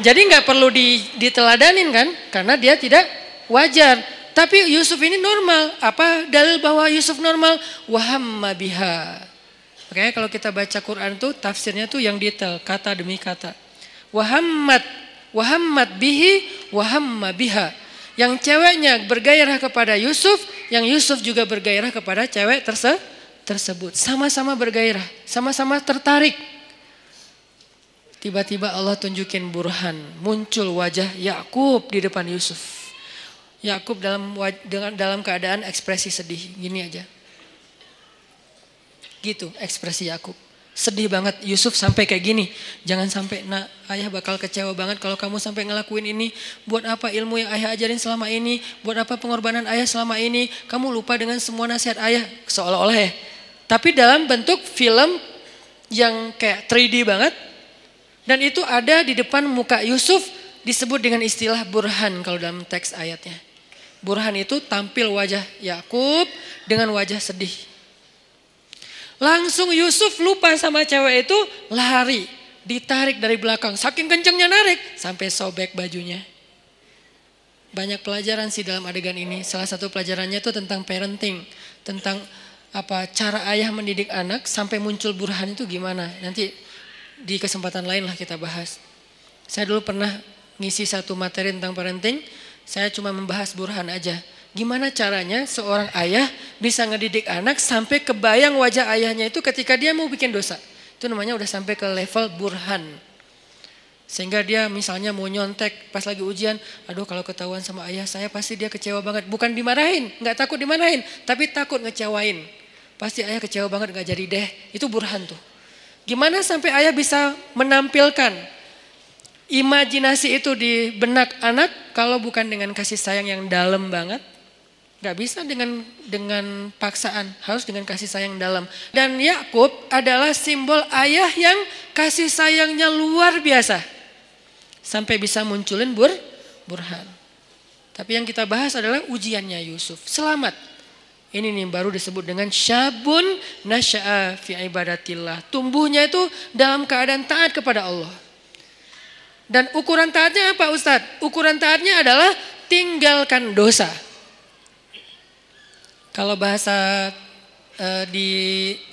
Jadi nggak perlu diteladanin kan? Karena dia tidak wajar tapi Yusuf ini normal. Apa dalil bahwa Yusuf normal? Wahamma biha. Makanya kalau kita baca Quran tuh tafsirnya tuh yang detail, kata demi kata. Wahammat, wahammat bihi, wahamma biha. Yang ceweknya bergairah kepada Yusuf, yang Yusuf juga bergairah kepada cewek terse tersebut. Sama-sama bergairah, sama-sama tertarik. Tiba-tiba Allah tunjukin burhan, muncul wajah Yakub di depan Yusuf. Yakub dalam dengan dalam keadaan ekspresi sedih gini aja. Gitu ekspresi Yakub. Sedih banget Yusuf sampai kayak gini. Jangan sampai nak ayah bakal kecewa banget kalau kamu sampai ngelakuin ini. Buat apa ilmu yang ayah ajarin selama ini? Buat apa pengorbanan ayah selama ini? Kamu lupa dengan semua nasihat ayah seolah-olah ya. Tapi dalam bentuk film yang kayak 3D banget. Dan itu ada di depan muka Yusuf disebut dengan istilah burhan kalau dalam teks ayatnya. Burhan itu tampil wajah Yakub dengan wajah sedih. Langsung Yusuf lupa sama cewek itu lari, ditarik dari belakang. Saking kencengnya narik sampai sobek bajunya. Banyak pelajaran sih dalam adegan ini. Salah satu pelajarannya itu tentang parenting, tentang apa cara ayah mendidik anak sampai muncul burhan itu gimana. Nanti di kesempatan lain lah kita bahas. Saya dulu pernah ngisi satu materi tentang parenting saya cuma membahas burhan aja. Gimana caranya seorang ayah bisa ngedidik anak sampai kebayang wajah ayahnya itu ketika dia mau bikin dosa. Itu namanya udah sampai ke level burhan. Sehingga dia misalnya mau nyontek pas lagi ujian, aduh kalau ketahuan sama ayah saya pasti dia kecewa banget. Bukan dimarahin, nggak takut dimarahin, tapi takut ngecewain. Pasti ayah kecewa banget nggak jadi deh. Itu burhan tuh. Gimana sampai ayah bisa menampilkan imajinasi itu di benak anak kalau bukan dengan kasih sayang yang dalam banget Gak bisa dengan dengan paksaan, harus dengan kasih sayang dalam. Dan Yakub adalah simbol ayah yang kasih sayangnya luar biasa. Sampai bisa munculin bur, burhan. Tapi yang kita bahas adalah ujiannya Yusuf. Selamat. Ini nih baru disebut dengan syabun nasya'a fi ibadatillah. Tumbuhnya itu dalam keadaan taat kepada Allah. Dan ukuran taatnya apa Ustadz? Ukuran taatnya adalah tinggalkan dosa. Kalau bahasa uh, di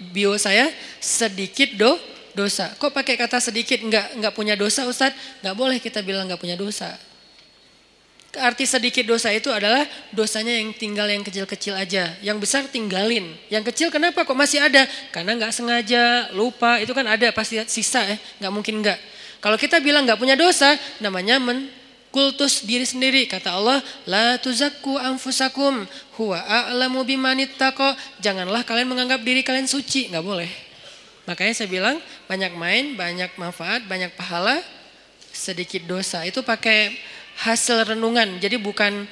bio saya sedikit do dosa. Kok pakai kata sedikit nggak nggak punya dosa Ustadz? Nggak boleh kita bilang nggak punya dosa. Arti sedikit dosa itu adalah dosanya yang tinggal yang kecil-kecil aja. Yang besar tinggalin. Yang kecil kenapa kok masih ada? Karena nggak sengaja, lupa. Itu kan ada pasti sisa ya. Nggak mungkin nggak. Kalau kita bilang nggak punya dosa, namanya menkultus diri sendiri. Kata Allah, la tuzakku anfusakum huwa a'lamu bimanittaqo. Janganlah kalian menganggap diri kalian suci, nggak boleh. Makanya saya bilang banyak main, banyak manfaat, banyak pahala, sedikit dosa. Itu pakai hasil renungan. Jadi bukan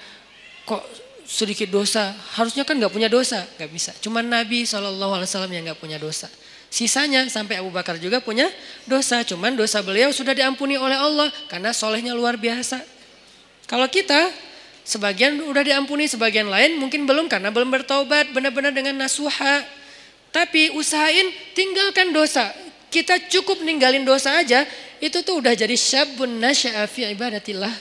kok sedikit dosa. Harusnya kan nggak punya dosa, nggak bisa. Cuma Nabi saw yang nggak punya dosa. Sisanya sampai Abu Bakar juga punya dosa. Cuman dosa beliau sudah diampuni oleh Allah karena solehnya luar biasa. Kalau kita sebagian udah diampuni, sebagian lain mungkin belum karena belum bertobat benar-benar dengan nasuha tapi usahain tinggalkan dosa. Kita cukup ninggalin dosa aja, itu tuh udah jadi syabun nasya'a fi ibadatillah.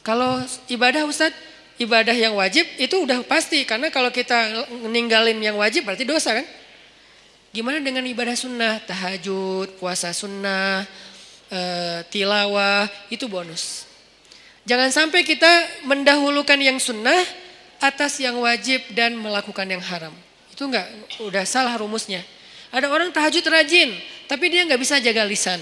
Kalau ibadah Ustaz, ibadah yang wajib itu udah pasti. Karena kalau kita ninggalin yang wajib berarti dosa kan. Gimana dengan ibadah sunnah, tahajud, puasa sunnah, e, tilawah, itu bonus. Jangan sampai kita mendahulukan yang sunnah atas yang wajib dan melakukan yang haram. Itu enggak udah salah rumusnya. Ada orang tahajud rajin, tapi dia nggak bisa jaga lisan.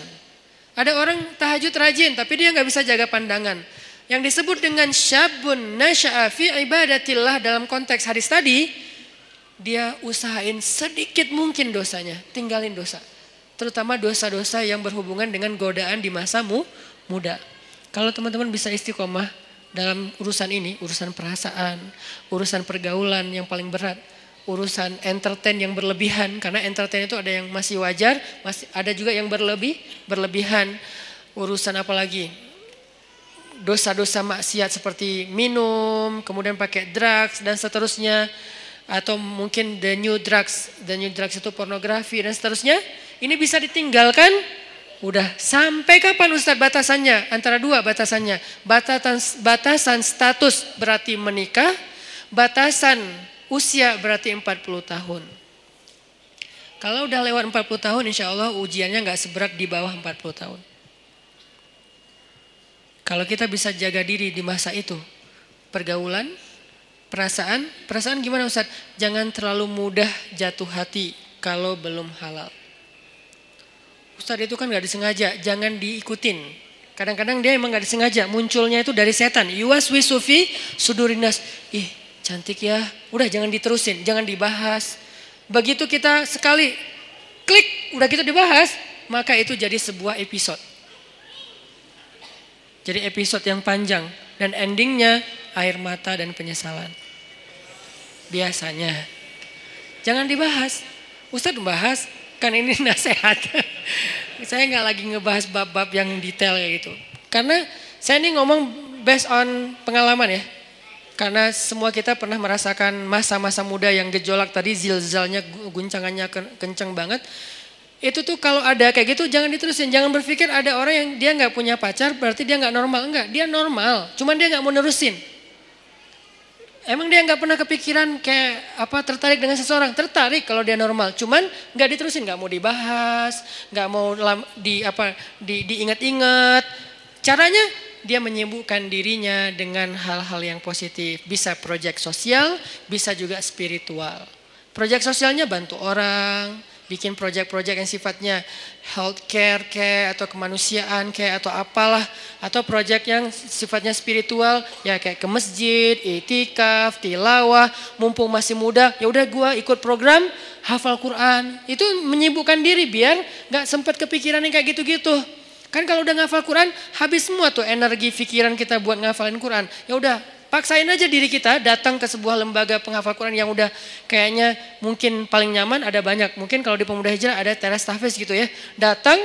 Ada orang tahajud rajin, tapi dia nggak bisa jaga pandangan. Yang disebut dengan syabun nasya'a fi ibadatillah dalam konteks hadis tadi, dia usahain sedikit mungkin dosanya, tinggalin dosa. Terutama dosa-dosa yang berhubungan dengan godaan di masamu muda. Kalau teman-teman bisa istiqomah dalam urusan ini, urusan perasaan, urusan pergaulan yang paling berat, urusan entertain yang berlebihan karena entertain itu ada yang masih wajar, masih ada juga yang berlebih, berlebihan. Urusan apa lagi? Dosa-dosa maksiat seperti minum, kemudian pakai drugs dan seterusnya atau mungkin the new drugs, the new drugs itu pornografi dan seterusnya. Ini bisa ditinggalkan Udah sampai kapan Ustadz batasannya? Antara dua batasannya. Batasan, batasan status berarti menikah. Batasan Usia berarti 40 tahun. Kalau udah lewat 40 tahun insya Allah ujiannya nggak seberat di bawah 40 tahun. Kalau kita bisa jaga diri di masa itu, pergaulan, perasaan, perasaan gimana Ustaz? Jangan terlalu mudah jatuh hati kalau belum halal. Ustaz itu kan nggak disengaja, jangan diikutin. Kadang-kadang dia emang nggak disengaja, munculnya itu dari setan. Yuwas wisufi sudurinas. Ih, Cantik ya, udah jangan diterusin, jangan dibahas. Begitu kita sekali klik, udah kita dibahas, maka itu jadi sebuah episode. Jadi episode yang panjang dan endingnya air mata dan penyesalan. Biasanya. Jangan dibahas. Ustadz membahas, kan ini nasihat. saya nggak lagi ngebahas bab-bab yang detail kayak gitu. Karena saya ini ngomong based on pengalaman ya. Karena semua kita pernah merasakan masa-masa muda yang gejolak tadi, zilzalnya, guncangannya kencang banget. Itu tuh kalau ada kayak gitu jangan diterusin. Jangan berpikir ada orang yang dia nggak punya pacar berarti dia nggak normal. Enggak, dia normal. Cuman dia nggak mau nerusin. Emang dia nggak pernah kepikiran kayak apa tertarik dengan seseorang? Tertarik kalau dia normal. Cuman nggak diterusin, nggak mau dibahas, nggak mau di apa di diingat-ingat. Caranya dia menyibukkan dirinya dengan hal-hal yang positif. Bisa proyek sosial, bisa juga spiritual. Proyek sosialnya bantu orang, bikin proyek-proyek yang sifatnya healthcare kayak atau kemanusiaan kayak atau apalah atau proyek yang sifatnya spiritual ya kayak ke masjid, itikaf, tilawah, mumpung masih muda, ya udah gua ikut program hafal Quran. Itu menyibukkan diri biar nggak sempat kepikiran yang kayak gitu-gitu. Kan kalau udah ngafal Quran, habis semua tuh energi pikiran kita buat ngafalin Quran. Ya udah, paksain aja diri kita datang ke sebuah lembaga penghafal Quran yang udah kayaknya mungkin paling nyaman ada banyak. Mungkin kalau di Pemuda Hijrah ada teras tahfiz gitu ya. Datang,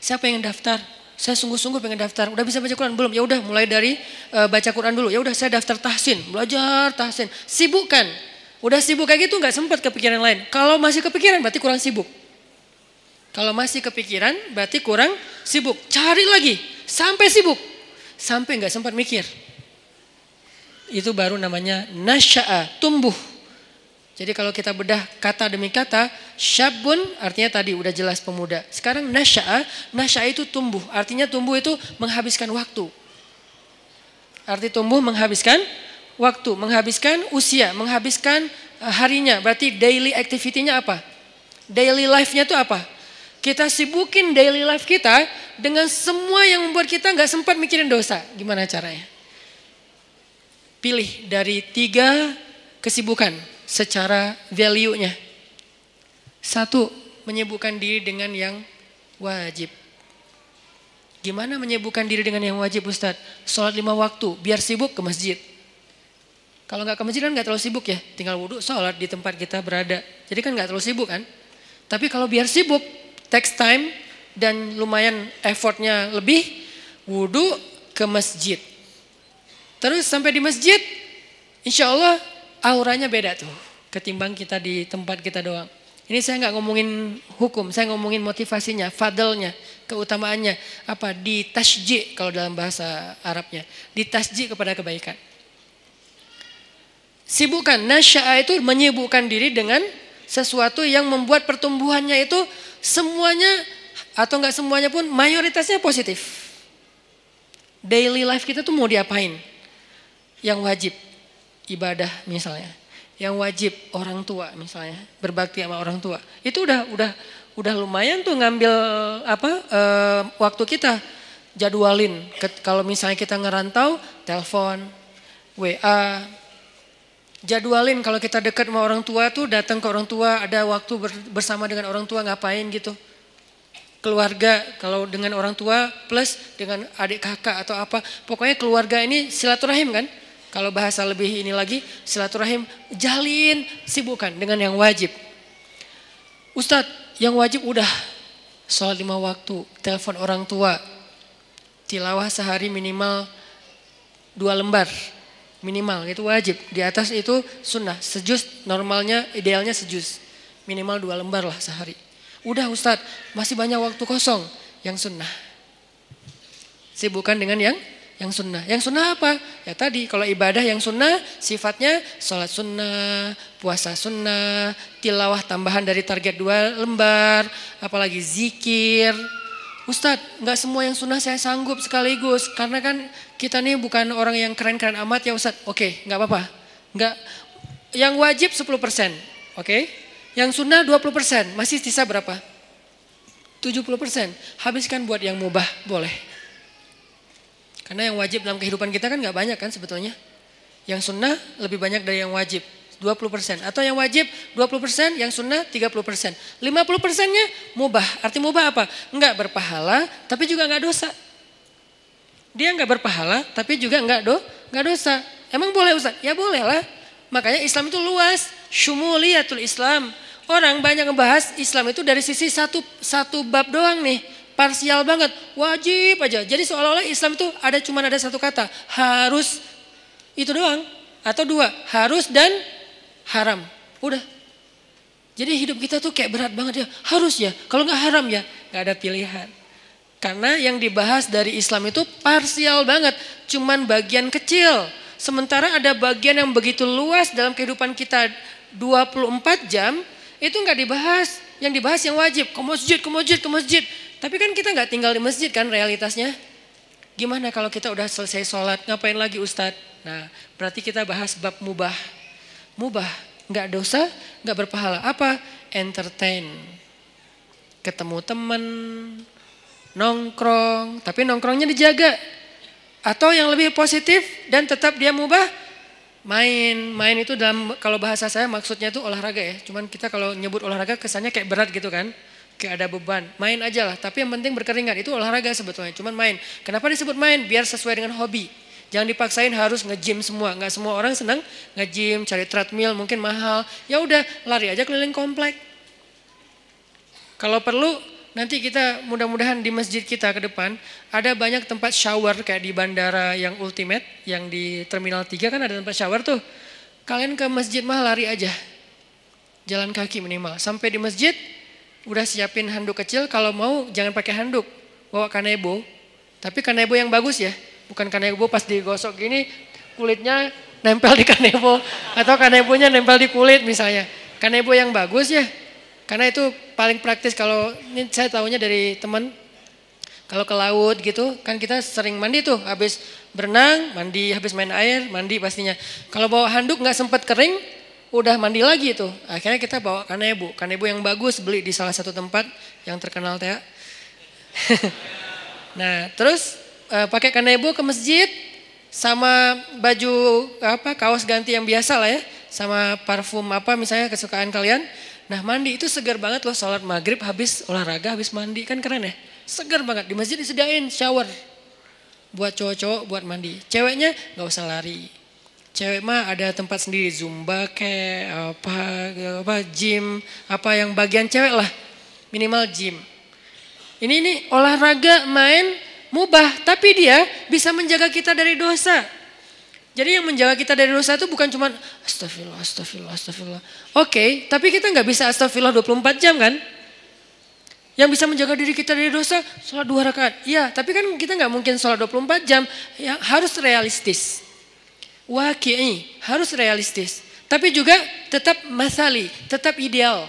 siapa yang daftar? Saya sungguh-sungguh pengen daftar. Udah bisa baca Quran belum? Ya udah, mulai dari uh, baca Quran dulu. Ya udah, saya daftar tahsin, belajar tahsin. Sibukkan. Udah sibuk kayak gitu nggak sempat kepikiran lain. Kalau masih kepikiran berarti kurang sibuk. Kalau masih kepikiran berarti kurang sibuk. Cari lagi sampai sibuk. Sampai nggak sempat mikir. Itu baru namanya nasya'a, tumbuh. Jadi kalau kita bedah kata demi kata, syabun artinya tadi udah jelas pemuda. Sekarang nasya'a, nasya'a itu tumbuh. Artinya tumbuh itu menghabiskan waktu. Arti tumbuh menghabiskan waktu, menghabiskan usia, menghabiskan eh, harinya. Berarti daily activity-nya apa? Daily life-nya itu apa? Kita sibukin daily life kita dengan semua yang membuat kita nggak sempat mikirin dosa. Gimana caranya? Pilih dari tiga kesibukan secara value-nya. Satu, menyibukkan diri dengan yang wajib. Gimana menyibukkan diri dengan yang wajib Ustadz? Sholat lima waktu, biar sibuk ke masjid. Kalau nggak ke masjid kan nggak terlalu sibuk ya, tinggal wudhu sholat di tempat kita berada. Jadi kan nggak terlalu sibuk kan? Tapi kalau biar sibuk, takes time dan lumayan effortnya lebih, wudhu ke masjid. Terus sampai di masjid, insya Allah auranya beda tuh ketimbang kita di tempat kita doang. Ini saya nggak ngomongin hukum, saya ngomongin motivasinya, fadlnya, keutamaannya. Apa? Di tasji kalau dalam bahasa Arabnya. Di tasji kepada kebaikan. Sibukkan, nasya'a itu menyibukkan diri dengan sesuatu yang membuat pertumbuhannya itu semuanya atau nggak semuanya pun mayoritasnya positif. Daily life kita tuh mau diapain? Yang wajib, ibadah misalnya. Yang wajib orang tua misalnya berbakti sama orang tua. Itu udah udah udah lumayan tuh ngambil apa e, waktu kita jadwalin. Kalau misalnya kita ngerantau telepon WA jadwalin. Kalau kita dekat sama orang tua tuh datang ke orang tua ada waktu bersama dengan orang tua ngapain gitu. Keluarga kalau dengan orang tua plus dengan adik kakak atau apa. Pokoknya keluarga ini silaturahim kan kalau bahasa lebih ini lagi, silaturahim jalin, sibukkan dengan yang wajib. Ustadz, yang wajib udah sholat lima waktu, telepon orang tua, tilawah sehari minimal dua lembar, minimal itu wajib. Di atas itu sunnah, sejus normalnya idealnya sejus, minimal dua lembar lah sehari. Udah Ustadz, masih banyak waktu kosong, yang sunnah. Sibukkan dengan yang yang sunnah. Yang sunnah apa? Ya tadi kalau ibadah yang sunnah sifatnya sholat sunnah, puasa sunnah, tilawah tambahan dari target dua lembar, apalagi zikir. Ustadz, nggak semua yang sunnah saya sanggup sekaligus karena kan kita nih bukan orang yang keren-keren amat ya Ustadz. Oke, nggak apa-apa. Nggak, yang wajib 10%, oke? Yang sunnah 20%, masih sisa berapa? 70%. Habiskan buat yang mubah, boleh. Karena yang wajib dalam kehidupan kita kan nggak banyak kan sebetulnya. Yang sunnah lebih banyak dari yang wajib. 20%. Atau yang wajib 20%, yang sunnah 30%. 50%-nya mubah. Arti mubah apa? Enggak berpahala, tapi juga enggak dosa. Dia enggak berpahala, tapi juga enggak do, enggak dosa. Emang boleh Ustaz? Ya boleh lah. Makanya Islam itu luas. Syumuliyatul Islam. Orang banyak ngebahas Islam itu dari sisi satu satu bab doang nih parsial banget, wajib aja. Jadi seolah-olah Islam itu ada cuma ada satu kata, harus itu doang atau dua, harus dan haram. Udah. Jadi hidup kita tuh kayak berat banget ya, harus ya. Kalau nggak haram ya, nggak ada pilihan. Karena yang dibahas dari Islam itu parsial banget, cuman bagian kecil. Sementara ada bagian yang begitu luas dalam kehidupan kita 24 jam, itu nggak dibahas. Yang dibahas yang wajib, ke masjid, ke masjid, ke masjid. Tapi kan kita nggak tinggal di masjid kan realitasnya. Gimana kalau kita udah selesai sholat, ngapain lagi Ustadz? Nah berarti kita bahas bab mubah. Mubah, nggak dosa, nggak berpahala. Apa? Entertain. Ketemu temen, nongkrong, tapi nongkrongnya dijaga. Atau yang lebih positif dan tetap dia mubah, main. Main itu dalam kalau bahasa saya maksudnya itu olahraga ya. Cuman kita kalau nyebut olahraga kesannya kayak berat gitu kan kayak ada beban. Main aja lah, tapi yang penting berkeringat. Itu olahraga sebetulnya, cuman main. Kenapa disebut main? Biar sesuai dengan hobi. Jangan dipaksain harus nge-gym semua. Nggak semua orang senang nge-gym, cari treadmill, mungkin mahal. Ya udah, lari aja keliling komplek. Kalau perlu, nanti kita mudah-mudahan di masjid kita ke depan, ada banyak tempat shower kayak di bandara yang ultimate, yang di Terminal 3 kan ada tempat shower tuh. Kalian ke masjid mah lari aja. Jalan kaki minimal. Sampai di masjid, udah siapin handuk kecil, kalau mau jangan pakai handuk, bawa kanebo. Tapi kanebo yang bagus ya, bukan kanebo pas digosok gini kulitnya nempel di kanebo. Atau kanebonya nempel di kulit misalnya. Kanebo yang bagus ya, karena itu paling praktis kalau ini saya tahunya dari teman. Kalau ke laut gitu kan kita sering mandi tuh. Habis berenang mandi. Habis main air mandi pastinya. Kalau bawa handuk nggak sempat kering udah mandi lagi tuh. Akhirnya kita bawa kanebo, kanebo yang bagus beli di salah satu tempat yang terkenal teh. nah, terus uh, pakai kanebo ke masjid sama baju apa kaos ganti yang biasa lah ya, sama parfum apa misalnya kesukaan kalian. Nah mandi itu segar banget loh sholat maghrib habis olahraga habis mandi kan keren ya. Segar banget di masjid disediain shower buat cowok-cowok buat mandi. Ceweknya nggak usah lari. Cewek mah ada tempat sendiri zumba kayak apa apa gym apa yang bagian cewek lah minimal gym. Ini ini olahraga main mubah tapi dia bisa menjaga kita dari dosa. Jadi yang menjaga kita dari dosa itu bukan cuma astagfirullah, astagfirullah, astagfirullah. Oke, okay, tapi kita nggak bisa astagfirullah 24 jam kan? Yang bisa menjaga diri kita dari dosa, sholat dua rakaat. Iya, tapi kan kita nggak mungkin sholat 24 jam. Ya, harus realistis. Waki'i, harus realistis. Tapi juga tetap masali, tetap ideal.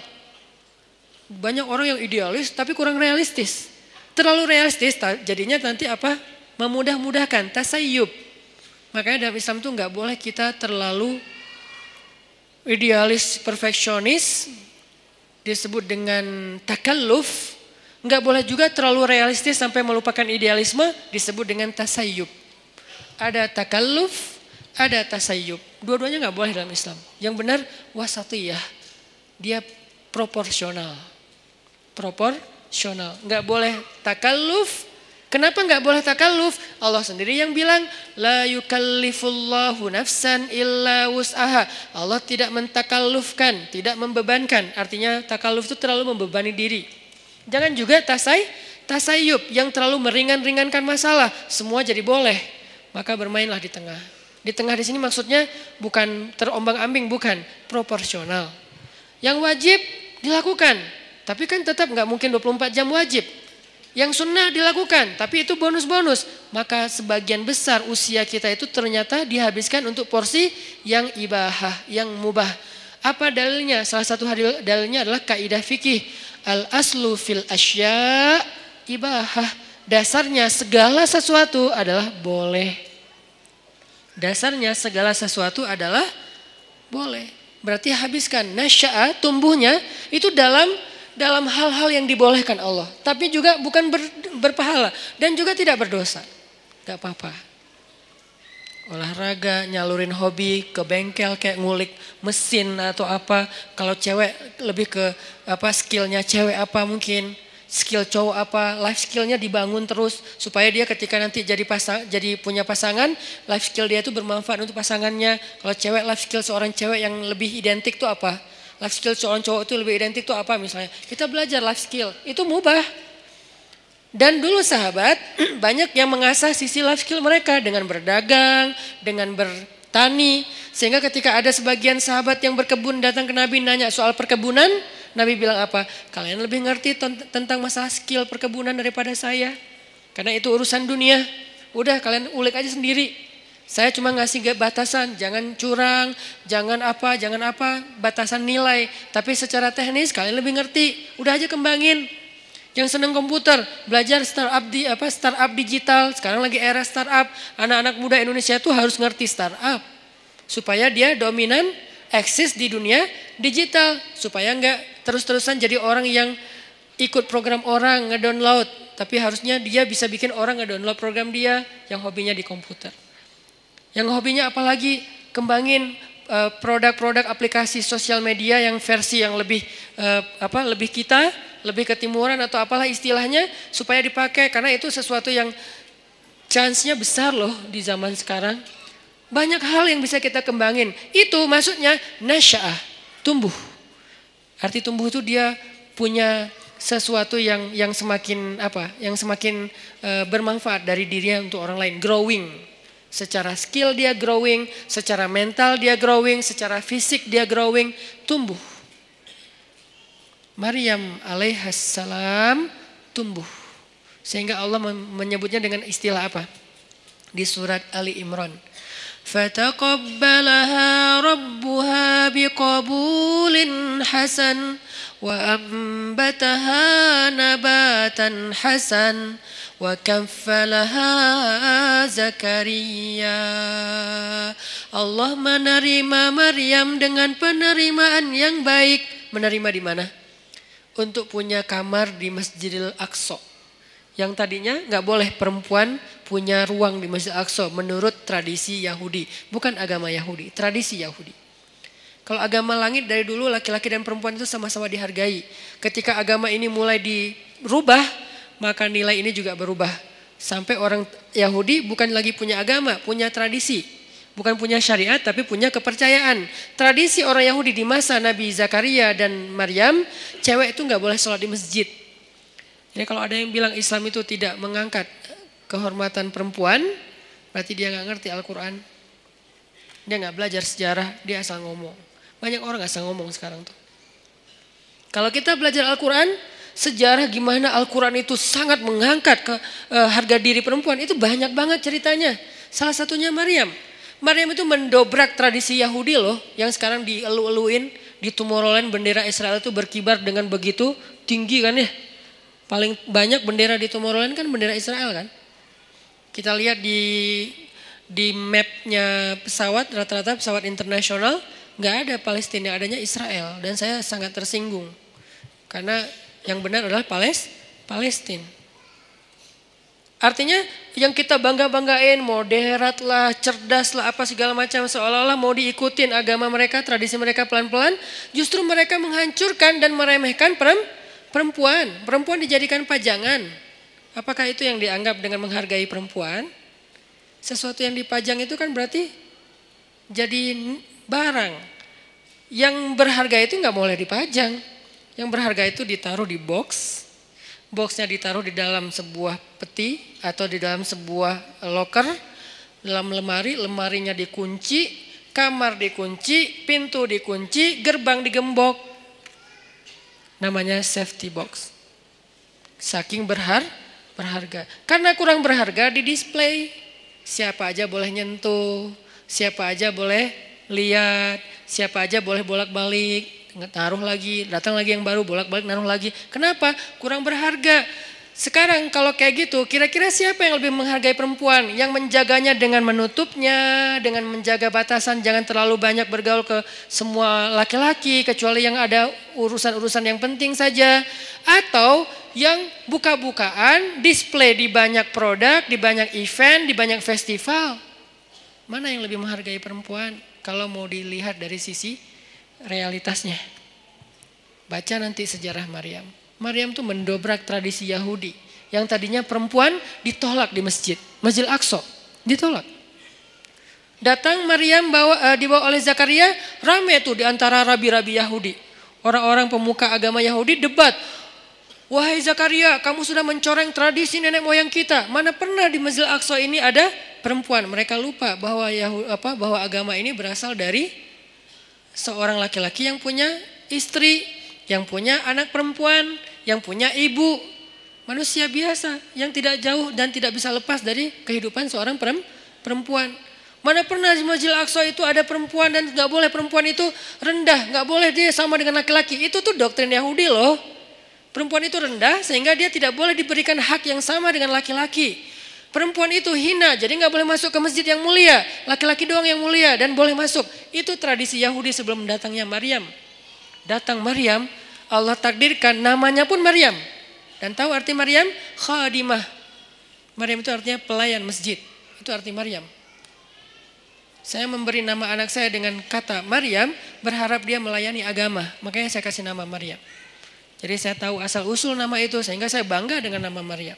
Banyak orang yang idealis tapi kurang realistis. Terlalu realistis, jadinya nanti apa? Memudah-mudahkan, tasayyub Makanya dalam Islam itu nggak boleh kita terlalu idealis, perfeksionis, disebut dengan takalluf. Nggak boleh juga terlalu realistis sampai melupakan idealisme, disebut dengan tasayyub. Ada takalluf, ada tasayyub. Dua-duanya nggak boleh dalam Islam. Yang benar wasatiyah. Dia proporsional. Proporsional. Nggak boleh takalluf, Kenapa nggak boleh takalluf? Allah sendiri yang bilang la yukallifullahu nafsan illa wus'aha. Allah tidak mentakallufkan, tidak membebankan. Artinya takalluf itu terlalu membebani diri. Jangan juga tasai tasayub yang terlalu meringan-ringankan masalah. Semua jadi boleh. Maka bermainlah di tengah. Di tengah di sini maksudnya bukan terombang-ambing, bukan proporsional. Yang wajib dilakukan, tapi kan tetap nggak mungkin 24 jam wajib. Yang sunnah dilakukan, tapi itu bonus-bonus. Maka sebagian besar usia kita itu ternyata dihabiskan untuk porsi yang ibahah, yang mubah. Apa dalilnya? Salah satu dalilnya adalah kaidah fikih. Al aslu fil asya ibahah. Dasarnya segala sesuatu adalah boleh. Dasarnya segala sesuatu adalah boleh. Berarti habiskan nasya'a tumbuhnya itu dalam dalam hal-hal yang dibolehkan Allah. Tapi juga bukan ber, berpahala dan juga tidak berdosa. Gak apa-apa. Olahraga, nyalurin hobi ke bengkel kayak ngulik mesin atau apa. Kalau cewek lebih ke apa skillnya cewek apa mungkin. Skill cowok apa, life skillnya dibangun terus supaya dia ketika nanti jadi pasang, jadi punya pasangan, life skill dia itu bermanfaat untuk pasangannya. Kalau cewek life skill seorang cewek yang lebih identik tuh apa? Life skill seorang cowok itu lebih identik itu apa misalnya? Kita belajar life skill, itu mubah. Dan dulu sahabat banyak yang mengasah sisi life skill mereka dengan berdagang, dengan bertani. Sehingga ketika ada sebagian sahabat yang berkebun datang ke Nabi nanya soal perkebunan, Nabi bilang apa? Kalian lebih ngerti tentang masalah skill perkebunan daripada saya. Karena itu urusan dunia. Udah kalian ulik aja sendiri. Saya cuma ngasih batasan, jangan curang, jangan apa, jangan apa, batasan nilai. Tapi secara teknis kalian lebih ngerti, udah aja kembangin. Yang seneng komputer, belajar startup di apa startup digital. Sekarang lagi era startup. Anak-anak muda Indonesia itu harus ngerti startup supaya dia dominan eksis di dunia digital supaya enggak terus-terusan jadi orang yang ikut program orang ngedownload tapi harusnya dia bisa bikin orang ngedownload program dia yang hobinya di komputer. Yang hobinya apalagi kembangin eh, produk-produk aplikasi sosial media yang versi yang lebih uh, apa lebih kita, lebih ketimuran atau apalah istilahnya supaya dipakai karena itu sesuatu yang chance-nya besar loh di zaman sekarang. Banyak hal yang bisa kita kembangin. Itu maksudnya nasya'ah, tumbuh. Arti tumbuh itu dia punya sesuatu yang yang semakin apa? Yang semakin uh, bermanfaat dari dirinya untuk orang lain, growing. Secara skill dia growing, secara mental dia growing, secara fisik dia growing, tumbuh. Maryam alaihissalam tumbuh. Sehingga Allah menyebutnya dengan istilah apa? Di surat Ali Imran. Fataqabbalaha rabbuha biqabulin hasan wa ambataha nabatan hasan وكفلها Zakaria Allah menerima Maryam dengan penerimaan yang baik menerima di mana untuk punya kamar di Masjidil Aqsa yang tadinya nggak boleh perempuan punya ruang di Masjid Aqsa menurut tradisi Yahudi bukan agama Yahudi tradisi Yahudi Kalau agama langit dari dulu laki-laki dan perempuan itu sama-sama dihargai. Ketika agama ini mulai dirubah, maka nilai ini juga berubah. Sampai orang Yahudi bukan lagi punya agama, punya tradisi. Bukan punya syariat tapi punya kepercayaan. Tradisi orang Yahudi di masa Nabi Zakaria dan Maryam, cewek itu nggak boleh sholat di masjid. Jadi kalau ada yang bilang Islam itu tidak mengangkat kehormatan perempuan, berarti dia nggak ngerti Al-Quran. Dia nggak belajar sejarah, dia asal ngomong. Banyak orang gak ngomong sekarang tuh. Kalau kita belajar Al-Quran, sejarah gimana Al-Quran itu sangat mengangkat ke uh, harga diri perempuan itu banyak banget ceritanya. Salah satunya Maryam. Maryam itu mendobrak tradisi Yahudi loh yang sekarang dielu-eluin di Tomorrowland bendera Israel itu berkibar dengan begitu tinggi kan ya. Paling banyak bendera di Tomorrowland kan bendera Israel kan. Kita lihat di di mapnya pesawat rata-rata pesawat internasional nggak ada Palestina, adanya Israel dan saya sangat tersinggung karena yang benar adalah Pales, Palestina. Artinya yang kita bangga-banggain moderat lah, cerdas lah, apa segala macam seolah-olah mau diikutin agama mereka, tradisi mereka pelan-pelan, justru mereka menghancurkan dan meremehkan perempuan. Perempuan dijadikan pajangan. Apakah itu yang dianggap dengan menghargai perempuan? Sesuatu yang dipajang itu kan berarti jadi barang. Yang berharga itu nggak boleh dipajang. Yang berharga itu ditaruh di box. Boxnya ditaruh di dalam sebuah peti atau di dalam sebuah locker. Dalam lemari, lemarinya dikunci, kamar dikunci, pintu dikunci, gerbang digembok. Namanya safety box. Saking berhar, berharga. Karena kurang berharga di display. Siapa aja boleh nyentuh, siapa aja boleh lihat, siapa aja boleh bolak-balik, taruh lagi, datang lagi yang baru, bolak-balik naruh lagi. Kenapa? Kurang berharga. Sekarang kalau kayak gitu, kira-kira siapa yang lebih menghargai perempuan? Yang menjaganya dengan menutupnya, dengan menjaga batasan, jangan terlalu banyak bergaul ke semua laki-laki, kecuali yang ada urusan-urusan yang penting saja. Atau yang buka-bukaan, display di banyak produk, di banyak event, di banyak festival. Mana yang lebih menghargai perempuan? kalau mau dilihat dari sisi realitasnya. Baca nanti sejarah Maryam. Maryam tuh mendobrak tradisi Yahudi. Yang tadinya perempuan ditolak di masjid. Masjid Aqsa ditolak. Datang Maryam bawa, uh, dibawa oleh Zakaria, rame tuh di antara rabi-rabi Yahudi. Orang-orang pemuka agama Yahudi debat. Wahai Zakaria, kamu sudah mencoreng tradisi nenek moyang kita. Mana pernah di Masjid Aqsa ini ada perempuan. Mereka lupa bahwa Yahudi, apa bahwa agama ini berasal dari seorang laki-laki yang punya istri, yang punya anak perempuan, yang punya ibu. Manusia biasa yang tidak jauh dan tidak bisa lepas dari kehidupan seorang perempuan. Mana pernah di Masjid Aqsa itu ada perempuan dan nggak boleh perempuan itu rendah, nggak boleh dia sama dengan laki-laki. Itu tuh doktrin Yahudi loh. Perempuan itu rendah sehingga dia tidak boleh diberikan hak yang sama dengan laki-laki. Perempuan itu hina, jadi nggak boleh masuk ke masjid yang mulia. Laki-laki doang yang mulia dan boleh masuk. Itu tradisi Yahudi sebelum datangnya Maryam. Datang Maryam, Allah takdirkan namanya pun Maryam. Dan tahu arti Maryam? Khadimah. Maryam itu artinya pelayan masjid. Itu arti Maryam. Saya memberi nama anak saya dengan kata Maryam, berharap dia melayani agama. Makanya saya kasih nama Maryam. Jadi saya tahu asal usul nama itu sehingga saya bangga dengan nama Maryam.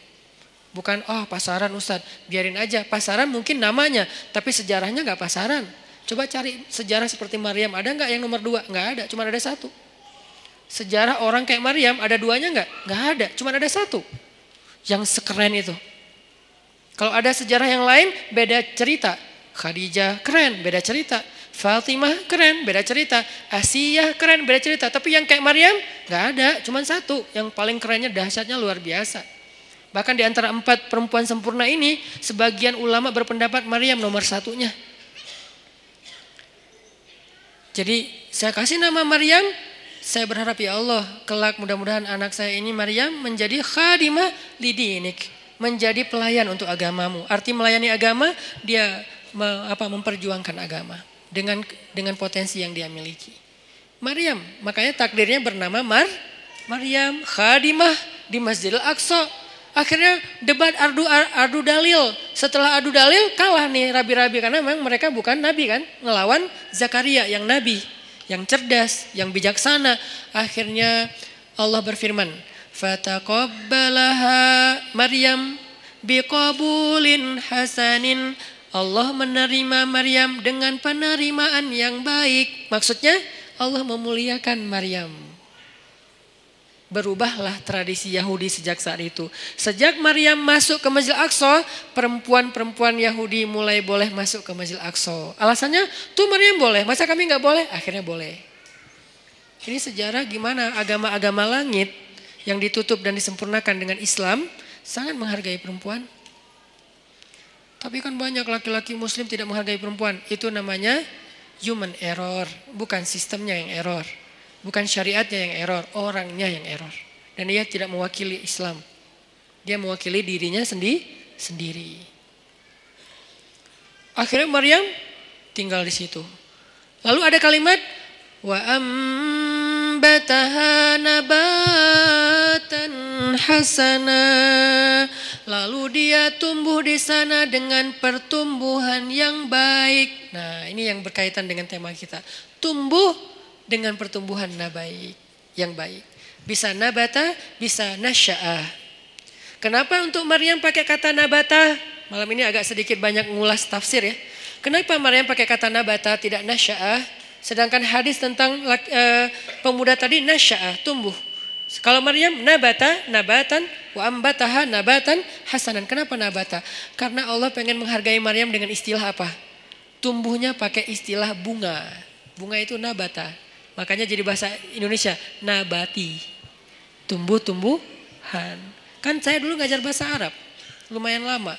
Bukan, oh pasaran Ustadz, biarin aja. Pasaran mungkin namanya, tapi sejarahnya nggak pasaran. Coba cari sejarah seperti Maryam, ada nggak yang nomor dua? Nggak ada, cuma ada satu. Sejarah orang kayak Maryam, ada duanya nggak? Nggak ada, cuma ada satu. Yang sekeren itu. Kalau ada sejarah yang lain, beda cerita. Khadijah keren, beda cerita. Fatimah keren, beda cerita. Asiyah keren, beda cerita. Tapi yang kayak Maryam, nggak ada, cuma satu. Yang paling kerennya dahsyatnya luar biasa. Bahkan di antara empat perempuan sempurna ini, sebagian ulama berpendapat Maryam nomor satunya. Jadi saya kasih nama Maryam, saya berharap ya Allah, kelak mudah-mudahan anak saya ini Maryam menjadi khadimah lidinik, menjadi pelayan untuk agamamu. Arti melayani agama, dia me, apa memperjuangkan agama dengan dengan potensi yang dia miliki. Maryam, makanya takdirnya bernama Mar Maryam khadimah di Masjidil Aqsa Akhirnya debat adu adu dalil. Setelah adu dalil kalah nih rabi-rabi karena memang mereka bukan nabi kan, ngelawan Zakaria yang nabi. Yang cerdas, yang bijaksana. Akhirnya Allah berfirman, "Fataqabbalaha Maryam biqabulin hasanin." Allah menerima Maryam dengan penerimaan yang baik. Maksudnya Allah memuliakan Maryam. Berubahlah tradisi Yahudi sejak saat itu. Sejak Maryam masuk ke Masjid Aqsa, perempuan-perempuan Yahudi mulai boleh masuk ke Masjid Aqsa. Alasannya, tuh Maryam boleh, masa kami nggak boleh? Akhirnya boleh. Ini sejarah gimana agama-agama langit yang ditutup dan disempurnakan dengan Islam sangat menghargai perempuan. Tapi kan banyak laki-laki muslim tidak menghargai perempuan. Itu namanya human error, bukan sistemnya yang error. Bukan syariatnya yang error, orangnya yang error. Dan dia tidak mewakili Islam. Dia mewakili dirinya sendi sendiri. Akhirnya Maryam tinggal di situ. Lalu ada kalimat wa ambataha nabatan hasana. Lalu dia tumbuh di sana dengan pertumbuhan yang baik. Nah, ini yang berkaitan dengan tema kita. Tumbuh dengan pertumbuhan nabaik yang baik. Bisa nabata, bisa nasya'ah. Kenapa untuk Maryam pakai kata nabata? Malam ini agak sedikit banyak ngulas tafsir ya. Kenapa Maryam pakai kata nabata tidak nasya'ah? Sedangkan hadis tentang uh, pemuda tadi nasya'ah, tumbuh. Kalau Maryam nabata, nabatan, wa ambataha nabatan hasanan. Kenapa nabata? Karena Allah pengen menghargai Maryam dengan istilah apa? Tumbuhnya pakai istilah bunga. Bunga itu nabata. Makanya jadi bahasa Indonesia nabati. Tumbuh-tumbuhan. Kan saya dulu ngajar bahasa Arab. Lumayan lama.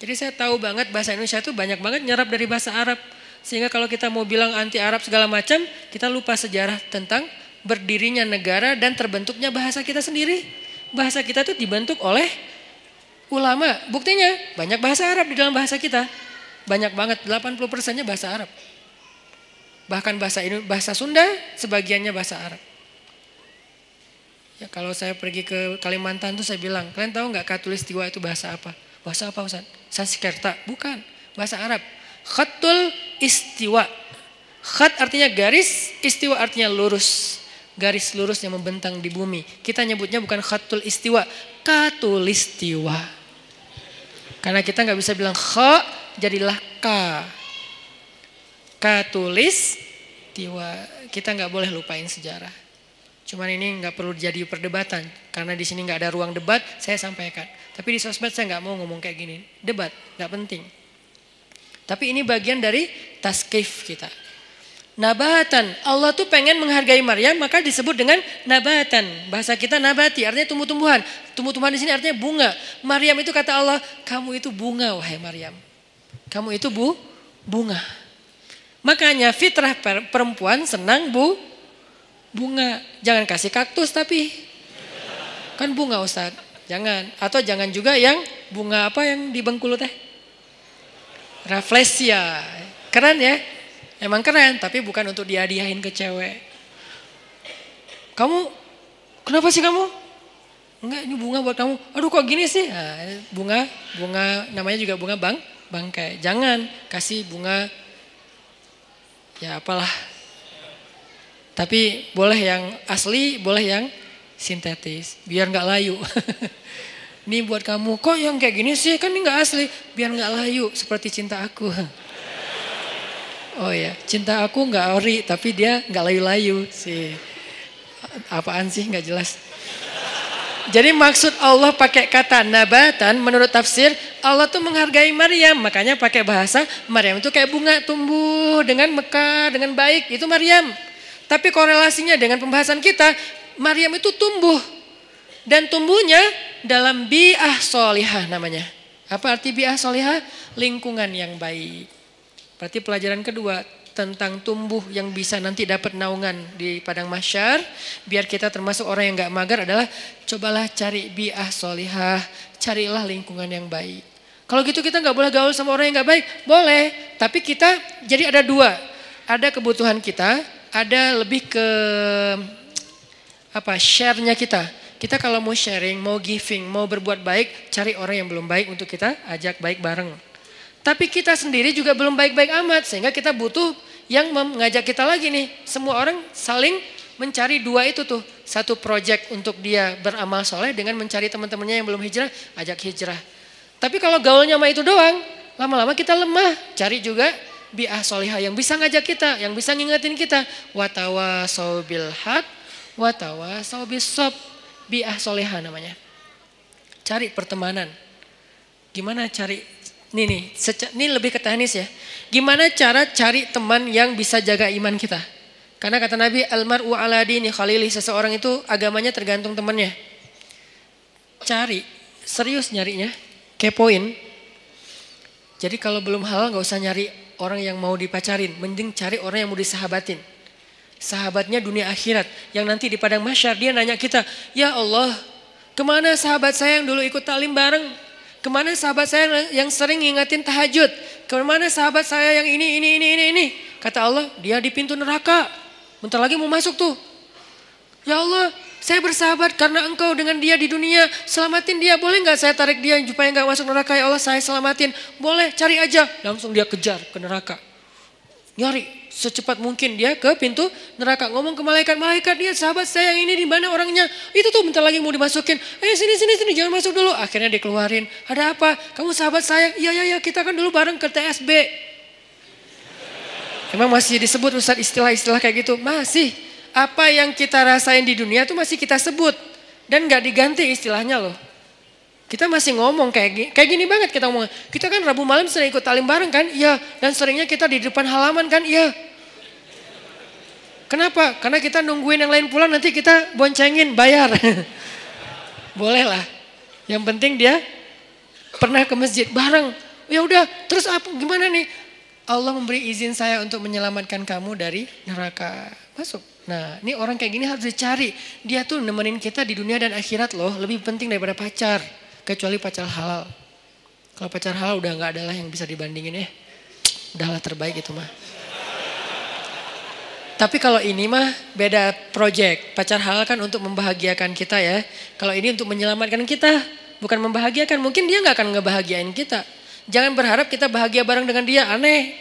Jadi saya tahu banget bahasa Indonesia itu banyak banget nyerap dari bahasa Arab. Sehingga kalau kita mau bilang anti Arab segala macam, kita lupa sejarah tentang berdirinya negara dan terbentuknya bahasa kita sendiri. Bahasa kita itu dibentuk oleh ulama. Buktinya banyak bahasa Arab di dalam bahasa kita. Banyak banget, 80 persennya bahasa Arab. Bahkan bahasa ini bahasa Sunda, sebagiannya bahasa Arab. Ya, kalau saya pergi ke Kalimantan tuh saya bilang, kalian tahu nggak katulistiwa itu bahasa apa? Bahasa apa Ustaz? Sanskerta, bukan. Bahasa Arab. Khatul istiwa. Khat artinya garis, istiwa artinya lurus. Garis lurus yang membentang di bumi. Kita nyebutnya bukan khatul istiwa, katulistiwa. Karena kita nggak bisa bilang kha, jadilah ka. Katulis tiwa kita nggak boleh lupain sejarah. Cuman ini nggak perlu jadi perdebatan karena di sini nggak ada ruang debat. Saya sampaikan. Tapi di sosmed saya nggak mau ngomong kayak gini. Debat nggak penting. Tapi ini bagian dari taskif kita. Nabatan. Allah tuh pengen menghargai Maryam maka disebut dengan nabatan. Bahasa kita nabati artinya tumbuh-tumbuhan. Tumbuh-tumbuhan di sini artinya bunga. Maryam itu kata Allah, kamu itu bunga wahai Maryam. Kamu itu bu bunga. Makanya fitrah perempuan senang bu bunga. Jangan kasih kaktus tapi kan bunga Ustaz. Jangan. Atau jangan juga yang bunga apa yang di Bengkulu teh? Rafflesia. Keren ya? Emang keren tapi bukan untuk dihadiahin ke cewek. Kamu kenapa sih kamu? Enggak, ini bunga buat kamu. Aduh kok gini sih? Nah, bunga, bunga namanya juga bunga bang, bangkai. Jangan kasih bunga ya apalah. Tapi boleh yang asli, boleh yang sintetis, biar nggak layu. ini buat kamu, kok yang kayak gini sih, kan ini nggak asli, biar nggak layu, seperti cinta aku. Oh ya, cinta aku nggak ori, tapi dia nggak layu-layu sih. Apaan sih nggak jelas. Jadi maksud Allah pakai kata nabatan menurut tafsir Allah tuh menghargai Maryam makanya pakai bahasa Maryam itu kayak bunga tumbuh dengan mekar dengan baik itu Maryam. Tapi korelasinya dengan pembahasan kita Maryam itu tumbuh dan tumbuhnya dalam bi'ah solihah namanya. Apa arti bi'ah solihah? Lingkungan yang baik. Berarti pelajaran kedua tentang tumbuh yang bisa nanti dapat naungan di padang masyar biar kita termasuk orang yang gak magar adalah cobalah cari biah solihah carilah lingkungan yang baik. Kalau gitu kita nggak boleh gaul sama orang yang nggak baik? Boleh tapi kita jadi ada dua. Ada kebutuhan kita ada lebih ke apa share-nya kita. Kita kalau mau sharing mau giving mau berbuat baik cari orang yang belum baik untuk kita ajak baik bareng tapi kita sendiri juga belum baik-baik amat sehingga kita butuh yang mengajak kita lagi nih. Semua orang saling mencari dua itu tuh. Satu project untuk dia beramal soleh dengan mencari teman-temannya yang belum hijrah, ajak hijrah. Tapi kalau gaulnya sama itu doang, lama-lama kita lemah. Cari juga bi'ah solihah yang bisa ngajak kita, yang bisa ngingetin kita. Watawa sobil hak, watawa sobil sob. Bi'ah solihah namanya. Cari pertemanan. Gimana cari Nih nih, ini lebih ke teknis ya. Gimana cara cari teman yang bisa jaga iman kita? Karena kata Nabi, almar'u ala dini khalili, seseorang itu agamanya tergantung temannya. Cari, serius nyarinya, kepoin. Jadi kalau belum halal nggak usah nyari orang yang mau dipacarin, mending cari orang yang mau disahabatin. Sahabatnya dunia akhirat, yang nanti di padang masyar dia nanya kita, ya Allah, ke mana sahabat saya yang dulu ikut talim bareng? Ke mana sahabat saya yang sering ngingetin tahajud? Ke mana sahabat saya yang ini, ini, ini, ini, ini? Kata Allah, dia di pintu neraka. Bentar lagi mau masuk tuh. Ya Allah, saya bersahabat karena engkau dengan dia di dunia. Selamatin dia, boleh nggak saya tarik dia supaya nggak masuk neraka? Ya Allah, saya selamatin. Boleh, cari aja. Langsung dia kejar ke neraka. Nyari, secepat mungkin dia ke pintu neraka. Ngomong ke malaikat, malaikat dia sahabat saya yang ini di mana orangnya? Itu tuh bentar lagi mau dimasukin. Eh sini sini sini jangan masuk dulu. Akhirnya dikeluarin. Ada apa? Kamu sahabat saya? Iya iya iya kita kan dulu bareng ke TSB. Emang masih disebut Ustaz istilah-istilah kayak gitu? Masih. Apa yang kita rasain di dunia itu masih kita sebut. Dan gak diganti istilahnya loh. Kita masih ngomong kayak gini, kayak gini banget kita ngomong. Kita kan Rabu malam sering ikut talim bareng kan? Iya. Dan seringnya kita di depan halaman kan? Iya. Kenapa? Karena kita nungguin yang lain pulang nanti kita boncengin bayar. Boleh lah. Yang penting dia pernah ke masjid bareng. Ya udah, terus apa gimana nih? Allah memberi izin saya untuk menyelamatkan kamu dari neraka. Masuk. Nah, ini orang kayak gini harus dicari. Dia tuh nemenin kita di dunia dan akhirat loh, lebih penting daripada pacar kecuali pacar halal. Kalau pacar halal udah nggak adalah yang bisa dibandingin ya. Udahlah terbaik itu mah. Tapi kalau ini mah beda project. Pacar halal kan untuk membahagiakan kita ya. Kalau ini untuk menyelamatkan kita, bukan membahagiakan. Mungkin dia nggak akan ngebahagiain kita. Jangan berharap kita bahagia bareng dengan dia, aneh.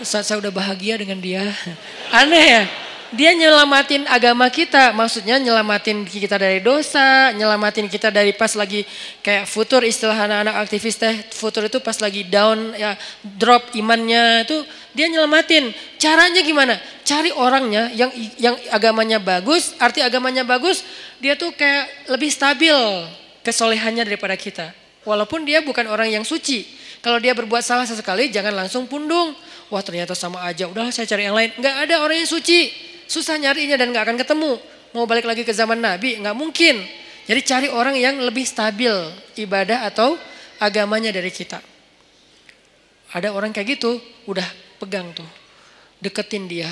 Saat saya udah bahagia dengan dia, aneh ya. Dia nyelamatin agama kita, maksudnya nyelamatin kita dari dosa, nyelamatin kita dari pas lagi kayak futur istilah anak-anak aktivis teh, futur itu pas lagi down ya drop imannya itu dia nyelamatin. Caranya gimana? Cari orangnya yang yang agamanya bagus, arti agamanya bagus, dia tuh kayak lebih stabil kesolehannya daripada kita. Walaupun dia bukan orang yang suci. Kalau dia berbuat salah sesekali jangan langsung pundung. Wah ternyata sama aja, udah saya cari yang lain. Enggak ada orang yang suci. Susah nyarinya dan nggak akan ketemu. Mau balik lagi ke zaman Nabi, nggak mungkin. Jadi cari orang yang lebih stabil ibadah atau agamanya dari kita. Ada orang kayak gitu, udah pegang tuh. Deketin dia.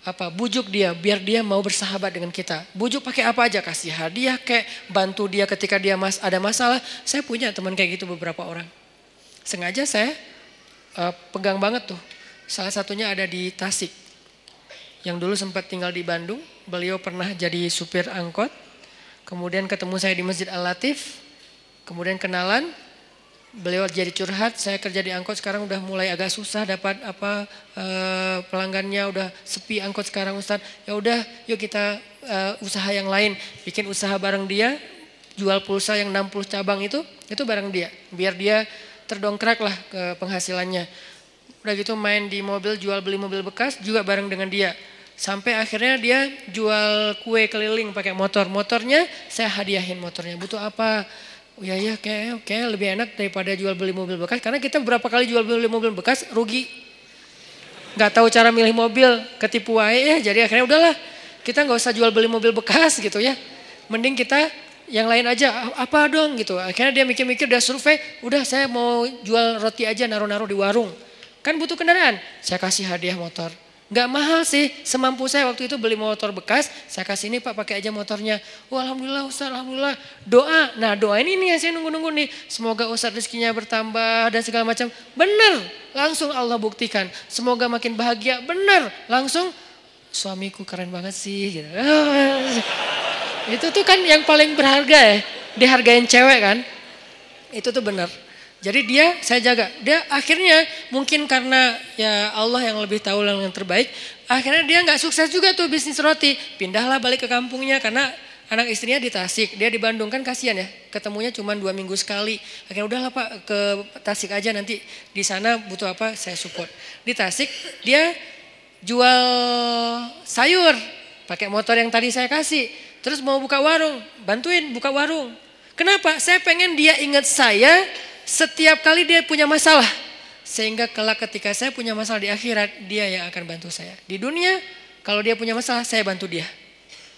Apa bujuk dia biar dia mau bersahabat dengan kita. Bujuk pakai apa aja kasih hadiah kayak bantu dia ketika dia mas ada masalah. Saya punya teman kayak gitu beberapa orang. Sengaja saya uh, pegang banget tuh. Salah satunya ada di Tasik yang dulu sempat tinggal di Bandung. Beliau pernah jadi supir angkot. Kemudian ketemu saya di Masjid Al-Latif. Kemudian kenalan. Beliau jadi curhat, saya kerja di angkot sekarang udah mulai agak susah dapat apa e, pelanggannya udah sepi angkot sekarang Ustaz. Ya udah, yuk kita e, usaha yang lain, bikin usaha bareng dia, jual pulsa yang 60 cabang itu, itu bareng dia. Biar dia terdongkrak lah ke penghasilannya. Udah gitu main di mobil, jual beli mobil bekas juga bareng dengan dia. Sampai akhirnya dia jual kue keliling pakai motor. Motornya saya hadiahin motornya. Butuh apa? Ya ya kayak kayak lebih enak daripada jual beli mobil bekas. Karena kita berapa kali jual beli mobil bekas rugi. Gak tahu cara milih mobil, ketipu aja ya. Jadi akhirnya udahlah kita nggak usah jual beli mobil bekas gitu ya. Mending kita yang lain aja apa dong gitu. Akhirnya dia mikir-mikir, dia survei, udah saya mau jual roti aja naruh-naruh di warung. Kan butuh kendaraan, saya kasih hadiah motor. Gak mahal sih, semampu saya waktu itu beli motor bekas, saya kasih ini pak pakai aja motornya. Wah Alhamdulillah Ustaz, Alhamdulillah. Doa, nah doa ini nih yang saya nunggu-nunggu nih. Semoga Ustaz rezekinya bertambah dan segala macam. Benar, langsung Allah buktikan. Semoga makin bahagia, benar. Langsung suamiku keren banget sih. Gitu. Itu tuh kan yang paling berharga ya, dihargain cewek kan. Itu tuh benar. Jadi dia saya jaga. Dia akhirnya mungkin karena ya Allah yang lebih tahu yang terbaik, akhirnya dia nggak sukses juga tuh bisnis roti. Pindahlah balik ke kampungnya karena anak istrinya di Tasik, dia di Bandung kan kasihan ya, ketemunya cuma dua minggu sekali. Akhirnya udahlah pak ke Tasik aja nanti di sana butuh apa saya support. Di Tasik dia jual sayur pakai motor yang tadi saya kasih. Terus mau buka warung, bantuin buka warung. Kenapa? Saya pengen dia ingat saya setiap kali dia punya masalah. Sehingga kelak ketika saya punya masalah di akhirat, dia yang akan bantu saya. Di dunia, kalau dia punya masalah, saya bantu dia.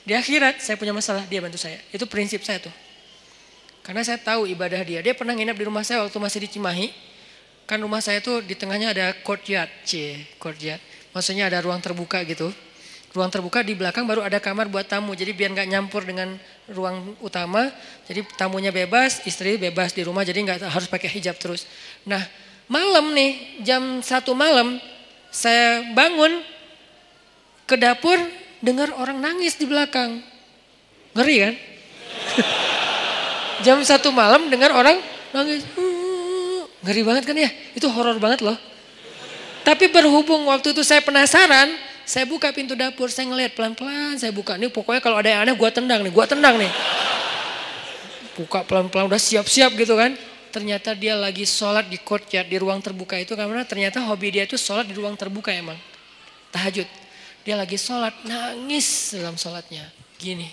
Di akhirat, saya punya masalah, dia bantu saya. Itu prinsip saya tuh. Karena saya tahu ibadah dia. Dia pernah nginep di rumah saya waktu masih di Cimahi. Kan rumah saya tuh di tengahnya ada courtyard. C, courtyard. Maksudnya ada ruang terbuka gitu. Ruang terbuka di belakang baru ada kamar buat tamu. Jadi biar nggak nyampur dengan ruang utama. Jadi tamunya bebas, istri bebas di rumah. Jadi nggak harus pakai hijab terus. Nah malam nih jam satu malam saya bangun ke dapur dengar orang nangis di belakang. Ngeri kan? jam satu malam dengar orang nangis. Ngeri banget kan ya? Itu horor banget loh. Tapi berhubung waktu itu saya penasaran, saya buka pintu dapur, saya ngeliat pelan-pelan, saya buka. Nih pokoknya kalau ada yang aneh gue tendang nih, gue tendang nih. Buka pelan-pelan udah siap-siap gitu kan. Ternyata dia lagi sholat di courtyard, di ruang terbuka itu. Karena ternyata hobi dia itu sholat di ruang terbuka emang. Tahajud. Dia lagi sholat, nangis dalam sholatnya. Gini.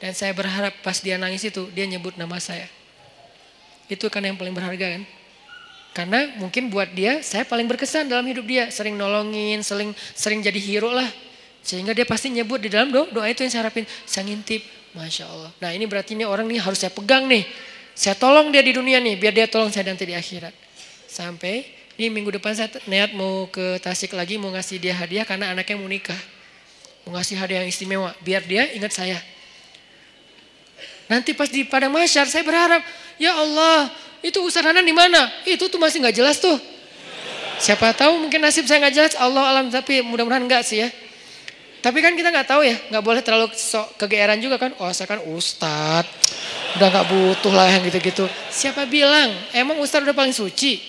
Dan saya berharap pas dia nangis itu, dia nyebut nama saya. Itu kan yang paling berharga kan. Karena mungkin buat dia saya paling berkesan dalam hidup dia. Sering nolongin, sering sering jadi hero lah. Sehingga dia pasti nyebut di dalam doa, doa itu yang saya harapin. Saya ngintip, Masya Allah. Nah ini berarti ini orang nih harus saya pegang nih. Saya tolong dia di dunia nih, biar dia tolong saya nanti di akhirat. Sampai ini minggu depan saya niat mau ke Tasik lagi, mau ngasih dia hadiah karena anaknya mau nikah. Mau ngasih hadiah yang istimewa, biar dia ingat saya. Nanti pas di pada masyar saya berharap, ya Allah itu Ustaz Hanan di mana? Itu tuh masih nggak jelas tuh. Siapa tahu mungkin nasib saya nggak jelas, Allah alam tapi mudah-mudahan enggak sih ya. Tapi kan kita nggak tahu ya, nggak boleh terlalu sok kegeeran juga kan. Oh saya kan Ustad, udah nggak butuh lah yang gitu-gitu. Siapa bilang? Emang Ustad udah paling suci?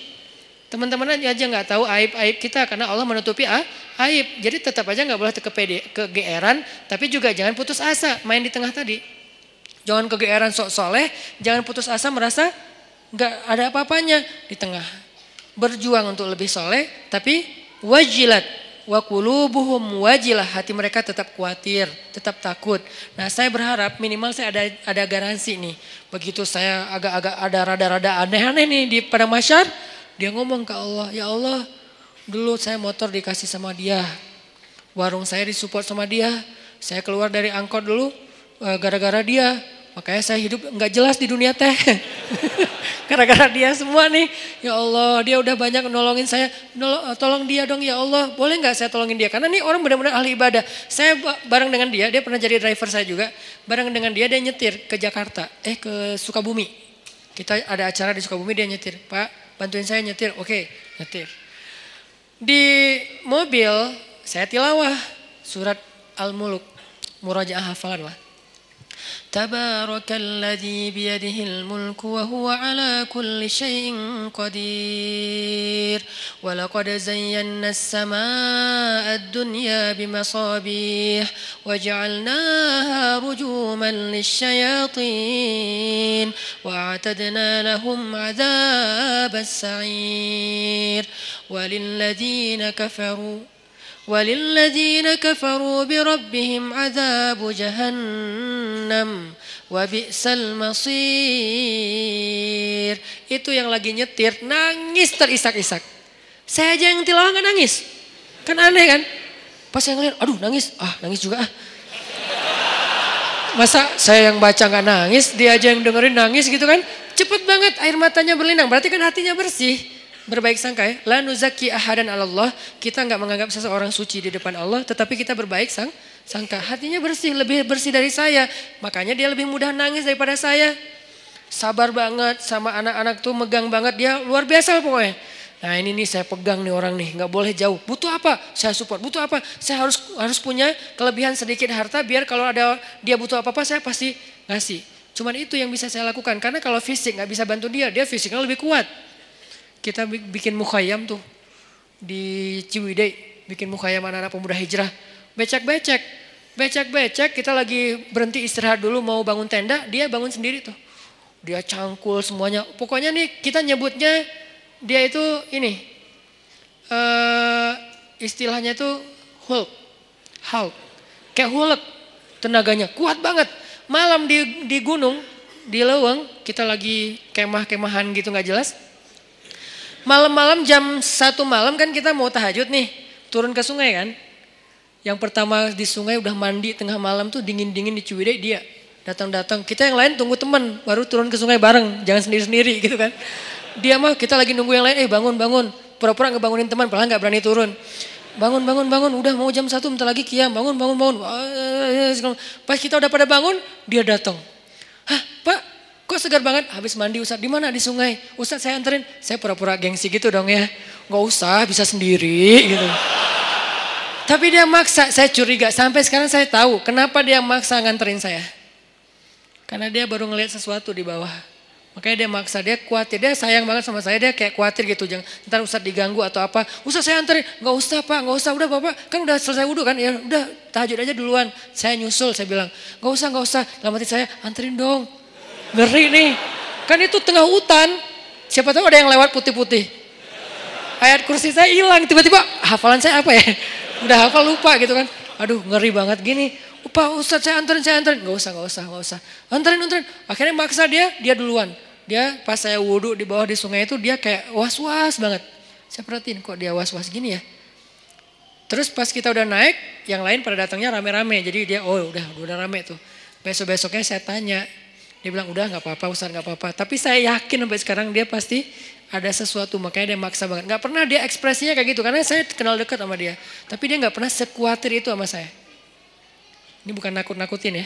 Teman-teman aja nggak tahu aib-aib kita karena Allah menutupi ah, aib. Jadi tetap aja nggak boleh kepede, kegeeran, tapi juga jangan putus asa main di tengah tadi. Jangan kegeeran sok soleh, jangan putus asa merasa nggak ada apa-apanya di tengah. Berjuang untuk lebih soleh, tapi wajilat wa qulubuhum wajilah hati mereka tetap khawatir, tetap takut. Nah, saya berharap minimal saya ada ada garansi nih. Begitu saya agak-agak ada rada-rada aneh-aneh nih di pada masyar, dia ngomong ke Allah, "Ya Allah, dulu saya motor dikasih sama dia. Warung saya disupport sama dia. Saya keluar dari angkot dulu eh, gara-gara dia. Makanya saya hidup nggak jelas di dunia teh. Gara-gara dia semua nih. Ya Allah, dia udah banyak nolongin saya. Nolong, tolong dia dong ya Allah. Boleh nggak saya tolongin dia? Karena nih orang benar-benar ahli ibadah. Saya bareng dengan dia, dia pernah jadi driver saya juga. Bareng dengan dia, dia nyetir ke Jakarta. Eh ke Sukabumi. Kita ada acara di Sukabumi, dia nyetir. Pak, bantuin saya nyetir. Oke, nyetir. Di mobil, saya tilawah surat Al-Muluk. Murajaah hafalan lah. تبارك الذي بيده الملك وهو على كل شيء قدير. ولقد زينا السماء الدنيا بمصابيح وجعلناها رجوما للشياطين وأعتدنا لهم عذاب السعير. وللذين كفروا وللذين كفروا بربهم عذاب جهنم wabi'sal masir. Itu yang lagi nyetir nangis terisak-isak. Saya aja yang tilawah nggak nangis. Kan aneh kan? Pas saya ngeliat, aduh nangis. Ah nangis juga ah. Masa saya yang baca nggak nangis, dia aja yang dengerin nangis gitu kan? Cepet banget air matanya berlinang. Berarti kan hatinya bersih berbaik sangka ya. La nuzaki ahadan Allah. Kita nggak menganggap seseorang suci di depan Allah, tetapi kita berbaik sang sangka. Hatinya bersih, lebih bersih dari saya. Makanya dia lebih mudah nangis daripada saya. Sabar banget sama anak-anak tuh megang banget dia luar biasa pokoknya. Nah ini nih saya pegang nih orang nih nggak boleh jauh. Butuh apa? Saya support. Butuh apa? Saya harus harus punya kelebihan sedikit harta biar kalau ada dia butuh apa-apa saya pasti ngasih. Cuman itu yang bisa saya lakukan. Karena kalau fisik nggak bisa bantu dia, dia fisiknya lebih kuat. Kita bikin mukhayam tuh di Ciwidey, bikin mukhayam anak-anak pemuda hijrah. Becek-becek, becek-becek kita lagi berhenti istirahat dulu mau bangun tenda, dia bangun sendiri tuh. Dia cangkul semuanya. Pokoknya nih kita nyebutnya dia itu ini, uh, istilahnya itu Hulk. Hulk. Kayak Hulk tenaganya, kuat banget. Malam di, di gunung, di Leweng, kita lagi kemah-kemahan gitu nggak jelas Malam-malam jam satu malam kan kita mau tahajud nih, turun ke sungai kan. Yang pertama di sungai udah mandi tengah malam tuh dingin-dingin di Ciwidey dia datang-datang. Kita yang lain tunggu teman, baru turun ke sungai bareng, jangan sendiri-sendiri gitu kan. Dia mah kita lagi nunggu yang lain, eh bangun bangun, pura-pura ngebangunin teman, padahal nggak berani turun. Bangun bangun bangun, udah mau jam satu, bentar lagi kiam, bangun bangun bangun. Pas kita udah pada bangun, dia datang. Hah, Pak, Kok segar banget? Habis mandi Ustaz, di mana? Di sungai. Ustaz saya anterin. Saya pura-pura gengsi gitu dong ya. Gak usah, bisa sendiri gitu. Tapi dia maksa, saya curiga. Sampai sekarang saya tahu kenapa dia maksa nganterin saya. Karena dia baru ngelihat sesuatu di bawah. Makanya dia maksa, dia khawatir. Dia sayang banget sama saya, dia kayak khawatir gitu. Jangan, ntar Ustaz diganggu atau apa. Ustaz saya anterin. Gak usah pak, gak usah. Udah bapak, kan udah selesai wudhu kan. Ya udah tahajud aja duluan. Saya nyusul, saya bilang. Gak usah, gak usah. Hati saya, anterin dong. Ngeri nih. Kan itu tengah hutan. Siapa tahu ada yang lewat putih-putih. Ayat kursi saya hilang. Tiba-tiba hafalan saya apa ya? Udah hafal lupa gitu kan. Aduh ngeri banget gini. Pak Ustadz saya anterin, saya anterin. Gak usah, gak usah, gak usah. Anterin, anterin. Akhirnya maksa dia, dia duluan. Dia pas saya wudhu di bawah di sungai itu dia kayak was-was banget. Saya perhatiin kok dia was-was gini ya. Terus pas kita udah naik, yang lain pada datangnya rame-rame. Jadi dia, oh udah, udah rame tuh. Besok-besoknya saya tanya, dia bilang udah nggak apa-apa Ustaz nggak apa-apa. Tapi saya yakin sampai sekarang dia pasti ada sesuatu makanya dia maksa banget. Nggak pernah dia ekspresinya kayak gitu karena saya kenal dekat sama dia. Tapi dia nggak pernah sekuatir itu sama saya. Ini bukan nakut-nakutin ya.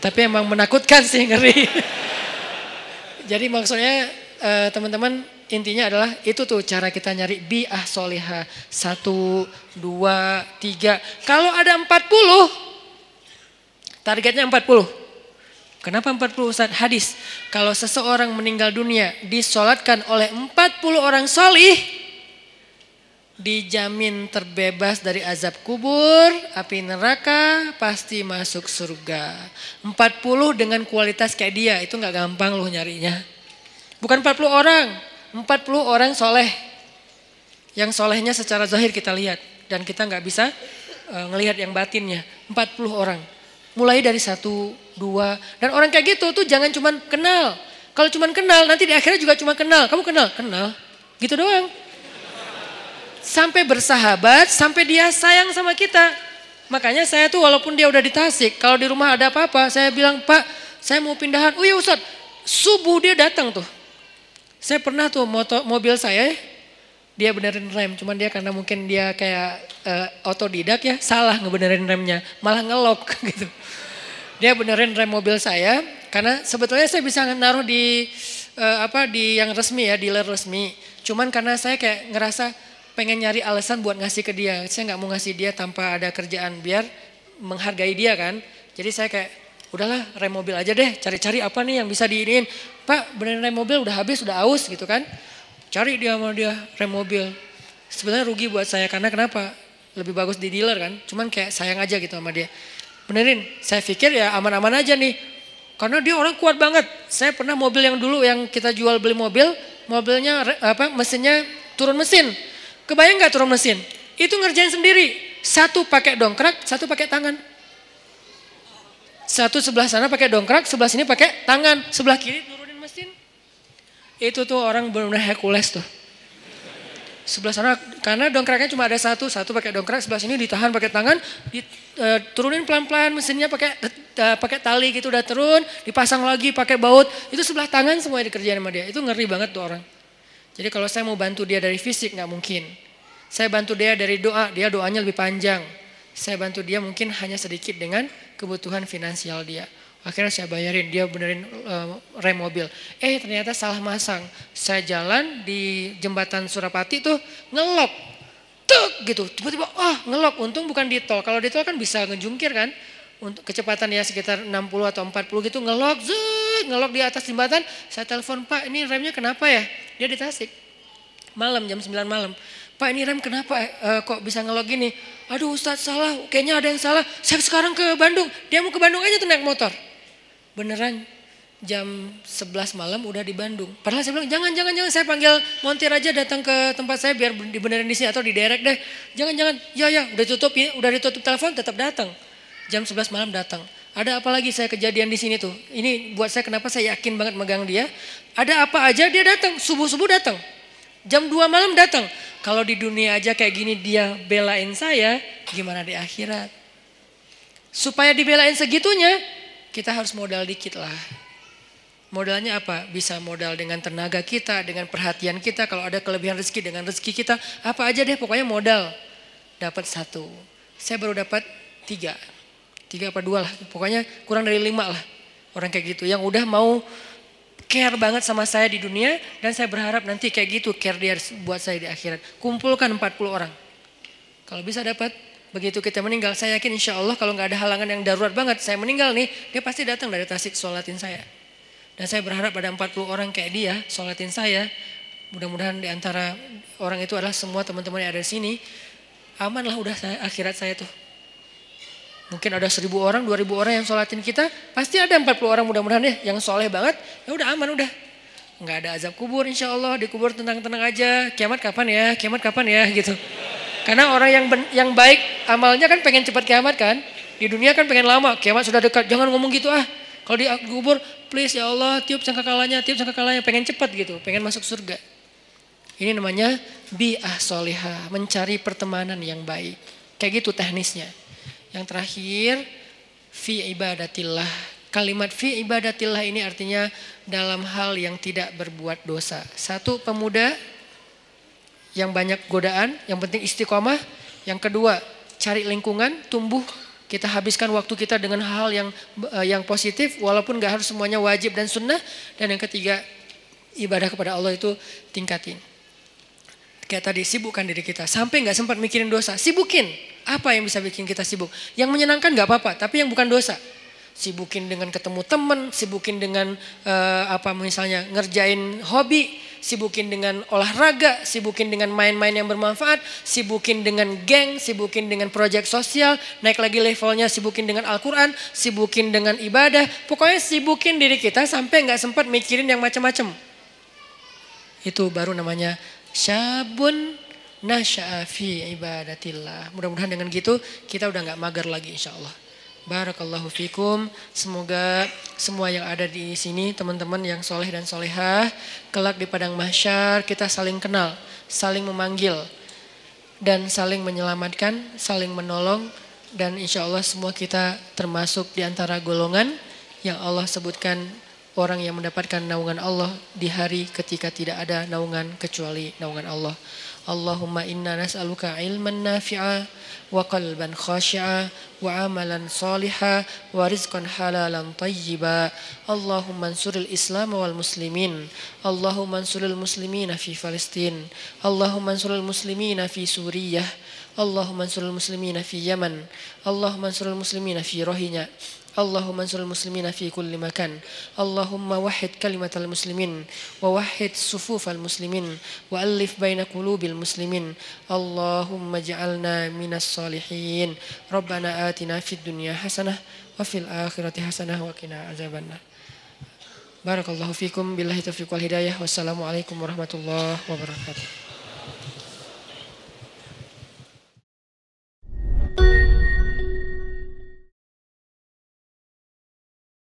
Tapi emang menakutkan sih ngeri. Jadi maksudnya uh, teman-teman intinya adalah itu tuh cara kita nyari bi'ah solihah. Satu, dua, tiga. Kalau ada empat puluh, targetnya empat puluh. Kenapa 40 Ustaz? Hadis. Kalau seseorang meninggal dunia disolatkan oleh 40 orang solih. Dijamin terbebas dari azab kubur, api neraka, pasti masuk surga. 40 dengan kualitas kayak dia, itu nggak gampang loh nyarinya. Bukan 40 orang, 40 orang soleh. Yang solehnya secara zahir kita lihat. Dan kita nggak bisa uh, ngelihat yang batinnya. 40 orang. Mulai dari satu, dua. Dan orang kayak gitu tuh jangan cuman kenal. Kalau cuman kenal nanti di akhirnya juga cuma kenal. Kamu kenal? Kenal. Gitu doang. Sampai bersahabat, sampai dia sayang sama kita. Makanya saya tuh walaupun dia udah di Tasik, kalau di rumah ada apa-apa, saya bilang, Pak, saya mau pindahan. Oh iya Ustaz, subuh dia datang tuh. Saya pernah tuh motor, mobil saya, dia benerin rem, cuman dia karena mungkin dia kayak uh, otodidak ya, salah ngebenerin remnya, malah ngelok gitu. Dia benerin rem mobil saya karena sebetulnya saya bisa naruh di uh, apa di yang resmi ya, dealer resmi. Cuman karena saya kayak ngerasa pengen nyari alasan buat ngasih ke dia. Saya nggak mau ngasih dia tanpa ada kerjaan biar menghargai dia kan. Jadi saya kayak udahlah rem mobil aja deh, cari-cari apa nih yang bisa diinin. Pak, benerin rem mobil udah habis, udah aus gitu kan. Cari dia sama dia rem mobil. Sebenarnya rugi buat saya karena kenapa? Lebih bagus di dealer kan. Cuman kayak sayang aja gitu sama dia. Benerin, saya pikir ya aman-aman aja nih. Karena dia orang kuat banget. Saya pernah mobil yang dulu yang kita jual beli mobil, mobilnya apa mesinnya turun mesin. Kebayang nggak turun mesin? Itu ngerjain sendiri. Satu pakai dongkrak, satu pakai tangan. Satu sebelah sana pakai dongkrak, sebelah sini pakai tangan, sebelah kiri. Itu tuh orang benar-benar Hercules tuh. Sebelah sana karena dongkraknya cuma ada satu, satu pakai dongkrak, sebelah sini ditahan pakai tangan, diturunin e, pelan-pelan mesinnya pakai uh, pakai tali gitu udah turun, dipasang lagi pakai baut, itu sebelah tangan semua dikerjain sama dia. Itu ngeri banget tuh orang. Jadi kalau saya mau bantu dia dari fisik nggak mungkin. Saya bantu dia dari doa, dia doanya lebih panjang. Saya bantu dia mungkin hanya sedikit dengan kebutuhan finansial dia. Akhirnya saya bayarin, dia benerin uh, rem mobil. Eh ternyata salah masang. Saya jalan di jembatan Surapati tuh ngelok. Tuk gitu. Tiba-tiba ah ngelok. Untung bukan di tol. Kalau di tol kan bisa ngejungkir kan. Untuk kecepatan ya sekitar 60 atau 40 gitu ngelok. Zut ngelok di atas jembatan. Saya telepon Pak ini remnya kenapa ya? Dia di Tasik. Malam jam 9 malam. Pak ini rem kenapa uh, kok bisa ngelok gini? Aduh Ustadz salah, kayaknya ada yang salah. Saya sekarang ke Bandung. Dia mau ke Bandung aja tuh naik motor. Beneran jam 11 malam udah di Bandung. Padahal saya bilang jangan jangan jangan saya panggil montir aja datang ke tempat saya biar dibenerin di sini atau di derek deh. Jangan jangan ya ya udah tutup ya udah ditutup telepon tetap datang. Jam 11 malam datang. Ada apa lagi saya kejadian di sini tuh. Ini buat saya kenapa saya yakin banget megang dia. Ada apa aja dia datang, subuh-subuh datang. Jam 2 malam datang. Kalau di dunia aja kayak gini dia belain saya, gimana di akhirat? Supaya dibelain segitunya, kita harus modal dikit lah. Modalnya apa? Bisa modal dengan tenaga kita, dengan perhatian kita. Kalau ada kelebihan rezeki dengan rezeki kita, apa aja deh pokoknya modal. Dapat satu. Saya baru dapat tiga. Tiga apa dua lah. Pokoknya kurang dari lima lah. Orang kayak gitu. Yang udah mau care banget sama saya di dunia. Dan saya berharap nanti kayak gitu care dia buat saya di akhirat. Kumpulkan 40 orang. Kalau bisa dapat, begitu kita meninggal, saya yakin insya Allah kalau nggak ada halangan yang darurat banget, saya meninggal nih, dia pasti datang dari tasik sholatin saya. Dan saya berharap ada 40 orang kayak dia sholatin saya. Mudah-mudahan di antara orang itu adalah semua teman-teman yang ada di sini. Aman lah udah saya, akhirat saya tuh. Mungkin ada seribu orang, dua ribu orang yang sholatin kita. Pasti ada 40 orang mudah-mudahan ya yang soleh banget. Ya udah aman udah. Nggak ada azab kubur insya Allah. Dikubur tenang-tenang aja. Kiamat kapan ya? Kiamat kapan ya? Gitu. Karena orang yang yang baik amalnya kan pengen cepat kiamat kan. Di dunia kan pengen lama. Kiamat sudah dekat. Jangan ngomong gitu ah. Kalau dikubur, please ya Allah, tiup sangkakalanya, tiup sangkakalanya, pengen cepat gitu, pengen masuk surga. Ini namanya bi'ah solihah, mencari pertemanan yang baik. Kayak gitu teknisnya. Yang terakhir, fi ibadatillah. Kalimat fi ibadatillah ini artinya dalam hal yang tidak berbuat dosa. Satu, pemuda yang banyak godaan, yang penting istiqomah. Yang kedua, cari lingkungan, tumbuh kita habiskan waktu kita dengan hal yang uh, yang positif walaupun gak harus semuanya wajib dan sunnah. Dan yang ketiga ibadah kepada Allah itu tingkatin. Kayak tadi sibukkan diri kita sampai nggak sempat mikirin dosa. Sibukin. Apa yang bisa bikin kita sibuk? Yang menyenangkan nggak apa-apa, tapi yang bukan dosa sibukin dengan ketemu teman, sibukin dengan uh, apa misalnya ngerjain hobi, sibukin dengan olahraga, sibukin dengan main-main yang bermanfaat, sibukin dengan geng, sibukin dengan proyek sosial, naik lagi levelnya sibukin dengan Al-Quran, sibukin dengan ibadah, pokoknya sibukin diri kita sampai nggak sempat mikirin yang macam-macam. Itu baru namanya syabun nasya'afi ibadatillah. Mudah-mudahan dengan gitu kita udah nggak mager lagi insya Allah. Barakallahu fikum. Semoga semua yang ada di sini, teman-teman yang soleh dan solehah, kelak di padang mahsyar kita saling kenal, saling memanggil, dan saling menyelamatkan, saling menolong, dan insya Allah semua kita termasuk di antara golongan yang Allah sebutkan orang yang mendapatkan naungan Allah di hari ketika tidak ada naungan kecuali naungan Allah. Allahumma inna nas'aluka ilman nafi'a wa qalban khashi'a wa amalan saliha wa rizqan halalan tayyiba. Allahumma ansuril Islam wal muslimin. Allahumma ansuril muslimina fi Palestin. Allahumma ansuril muslimina fi Suriah. Allahumma ansuril muslimina fi Yaman. Allahumma ansuril muslimina fi Rohingya. اللهم انصر المسلمين في كل مكان اللهم وحد كلمة المسلمين ووحد صفوف المسلمين وألف بين قلوب المسلمين اللهم اجعلنا من الصالحين ربنا آتنا في الدنيا حسنة وفي الآخرة حسنة وقنا عذاب النار بارك الله فيكم بالله التوفيق والهداية والسلام عليكم ورحمة الله وبركاته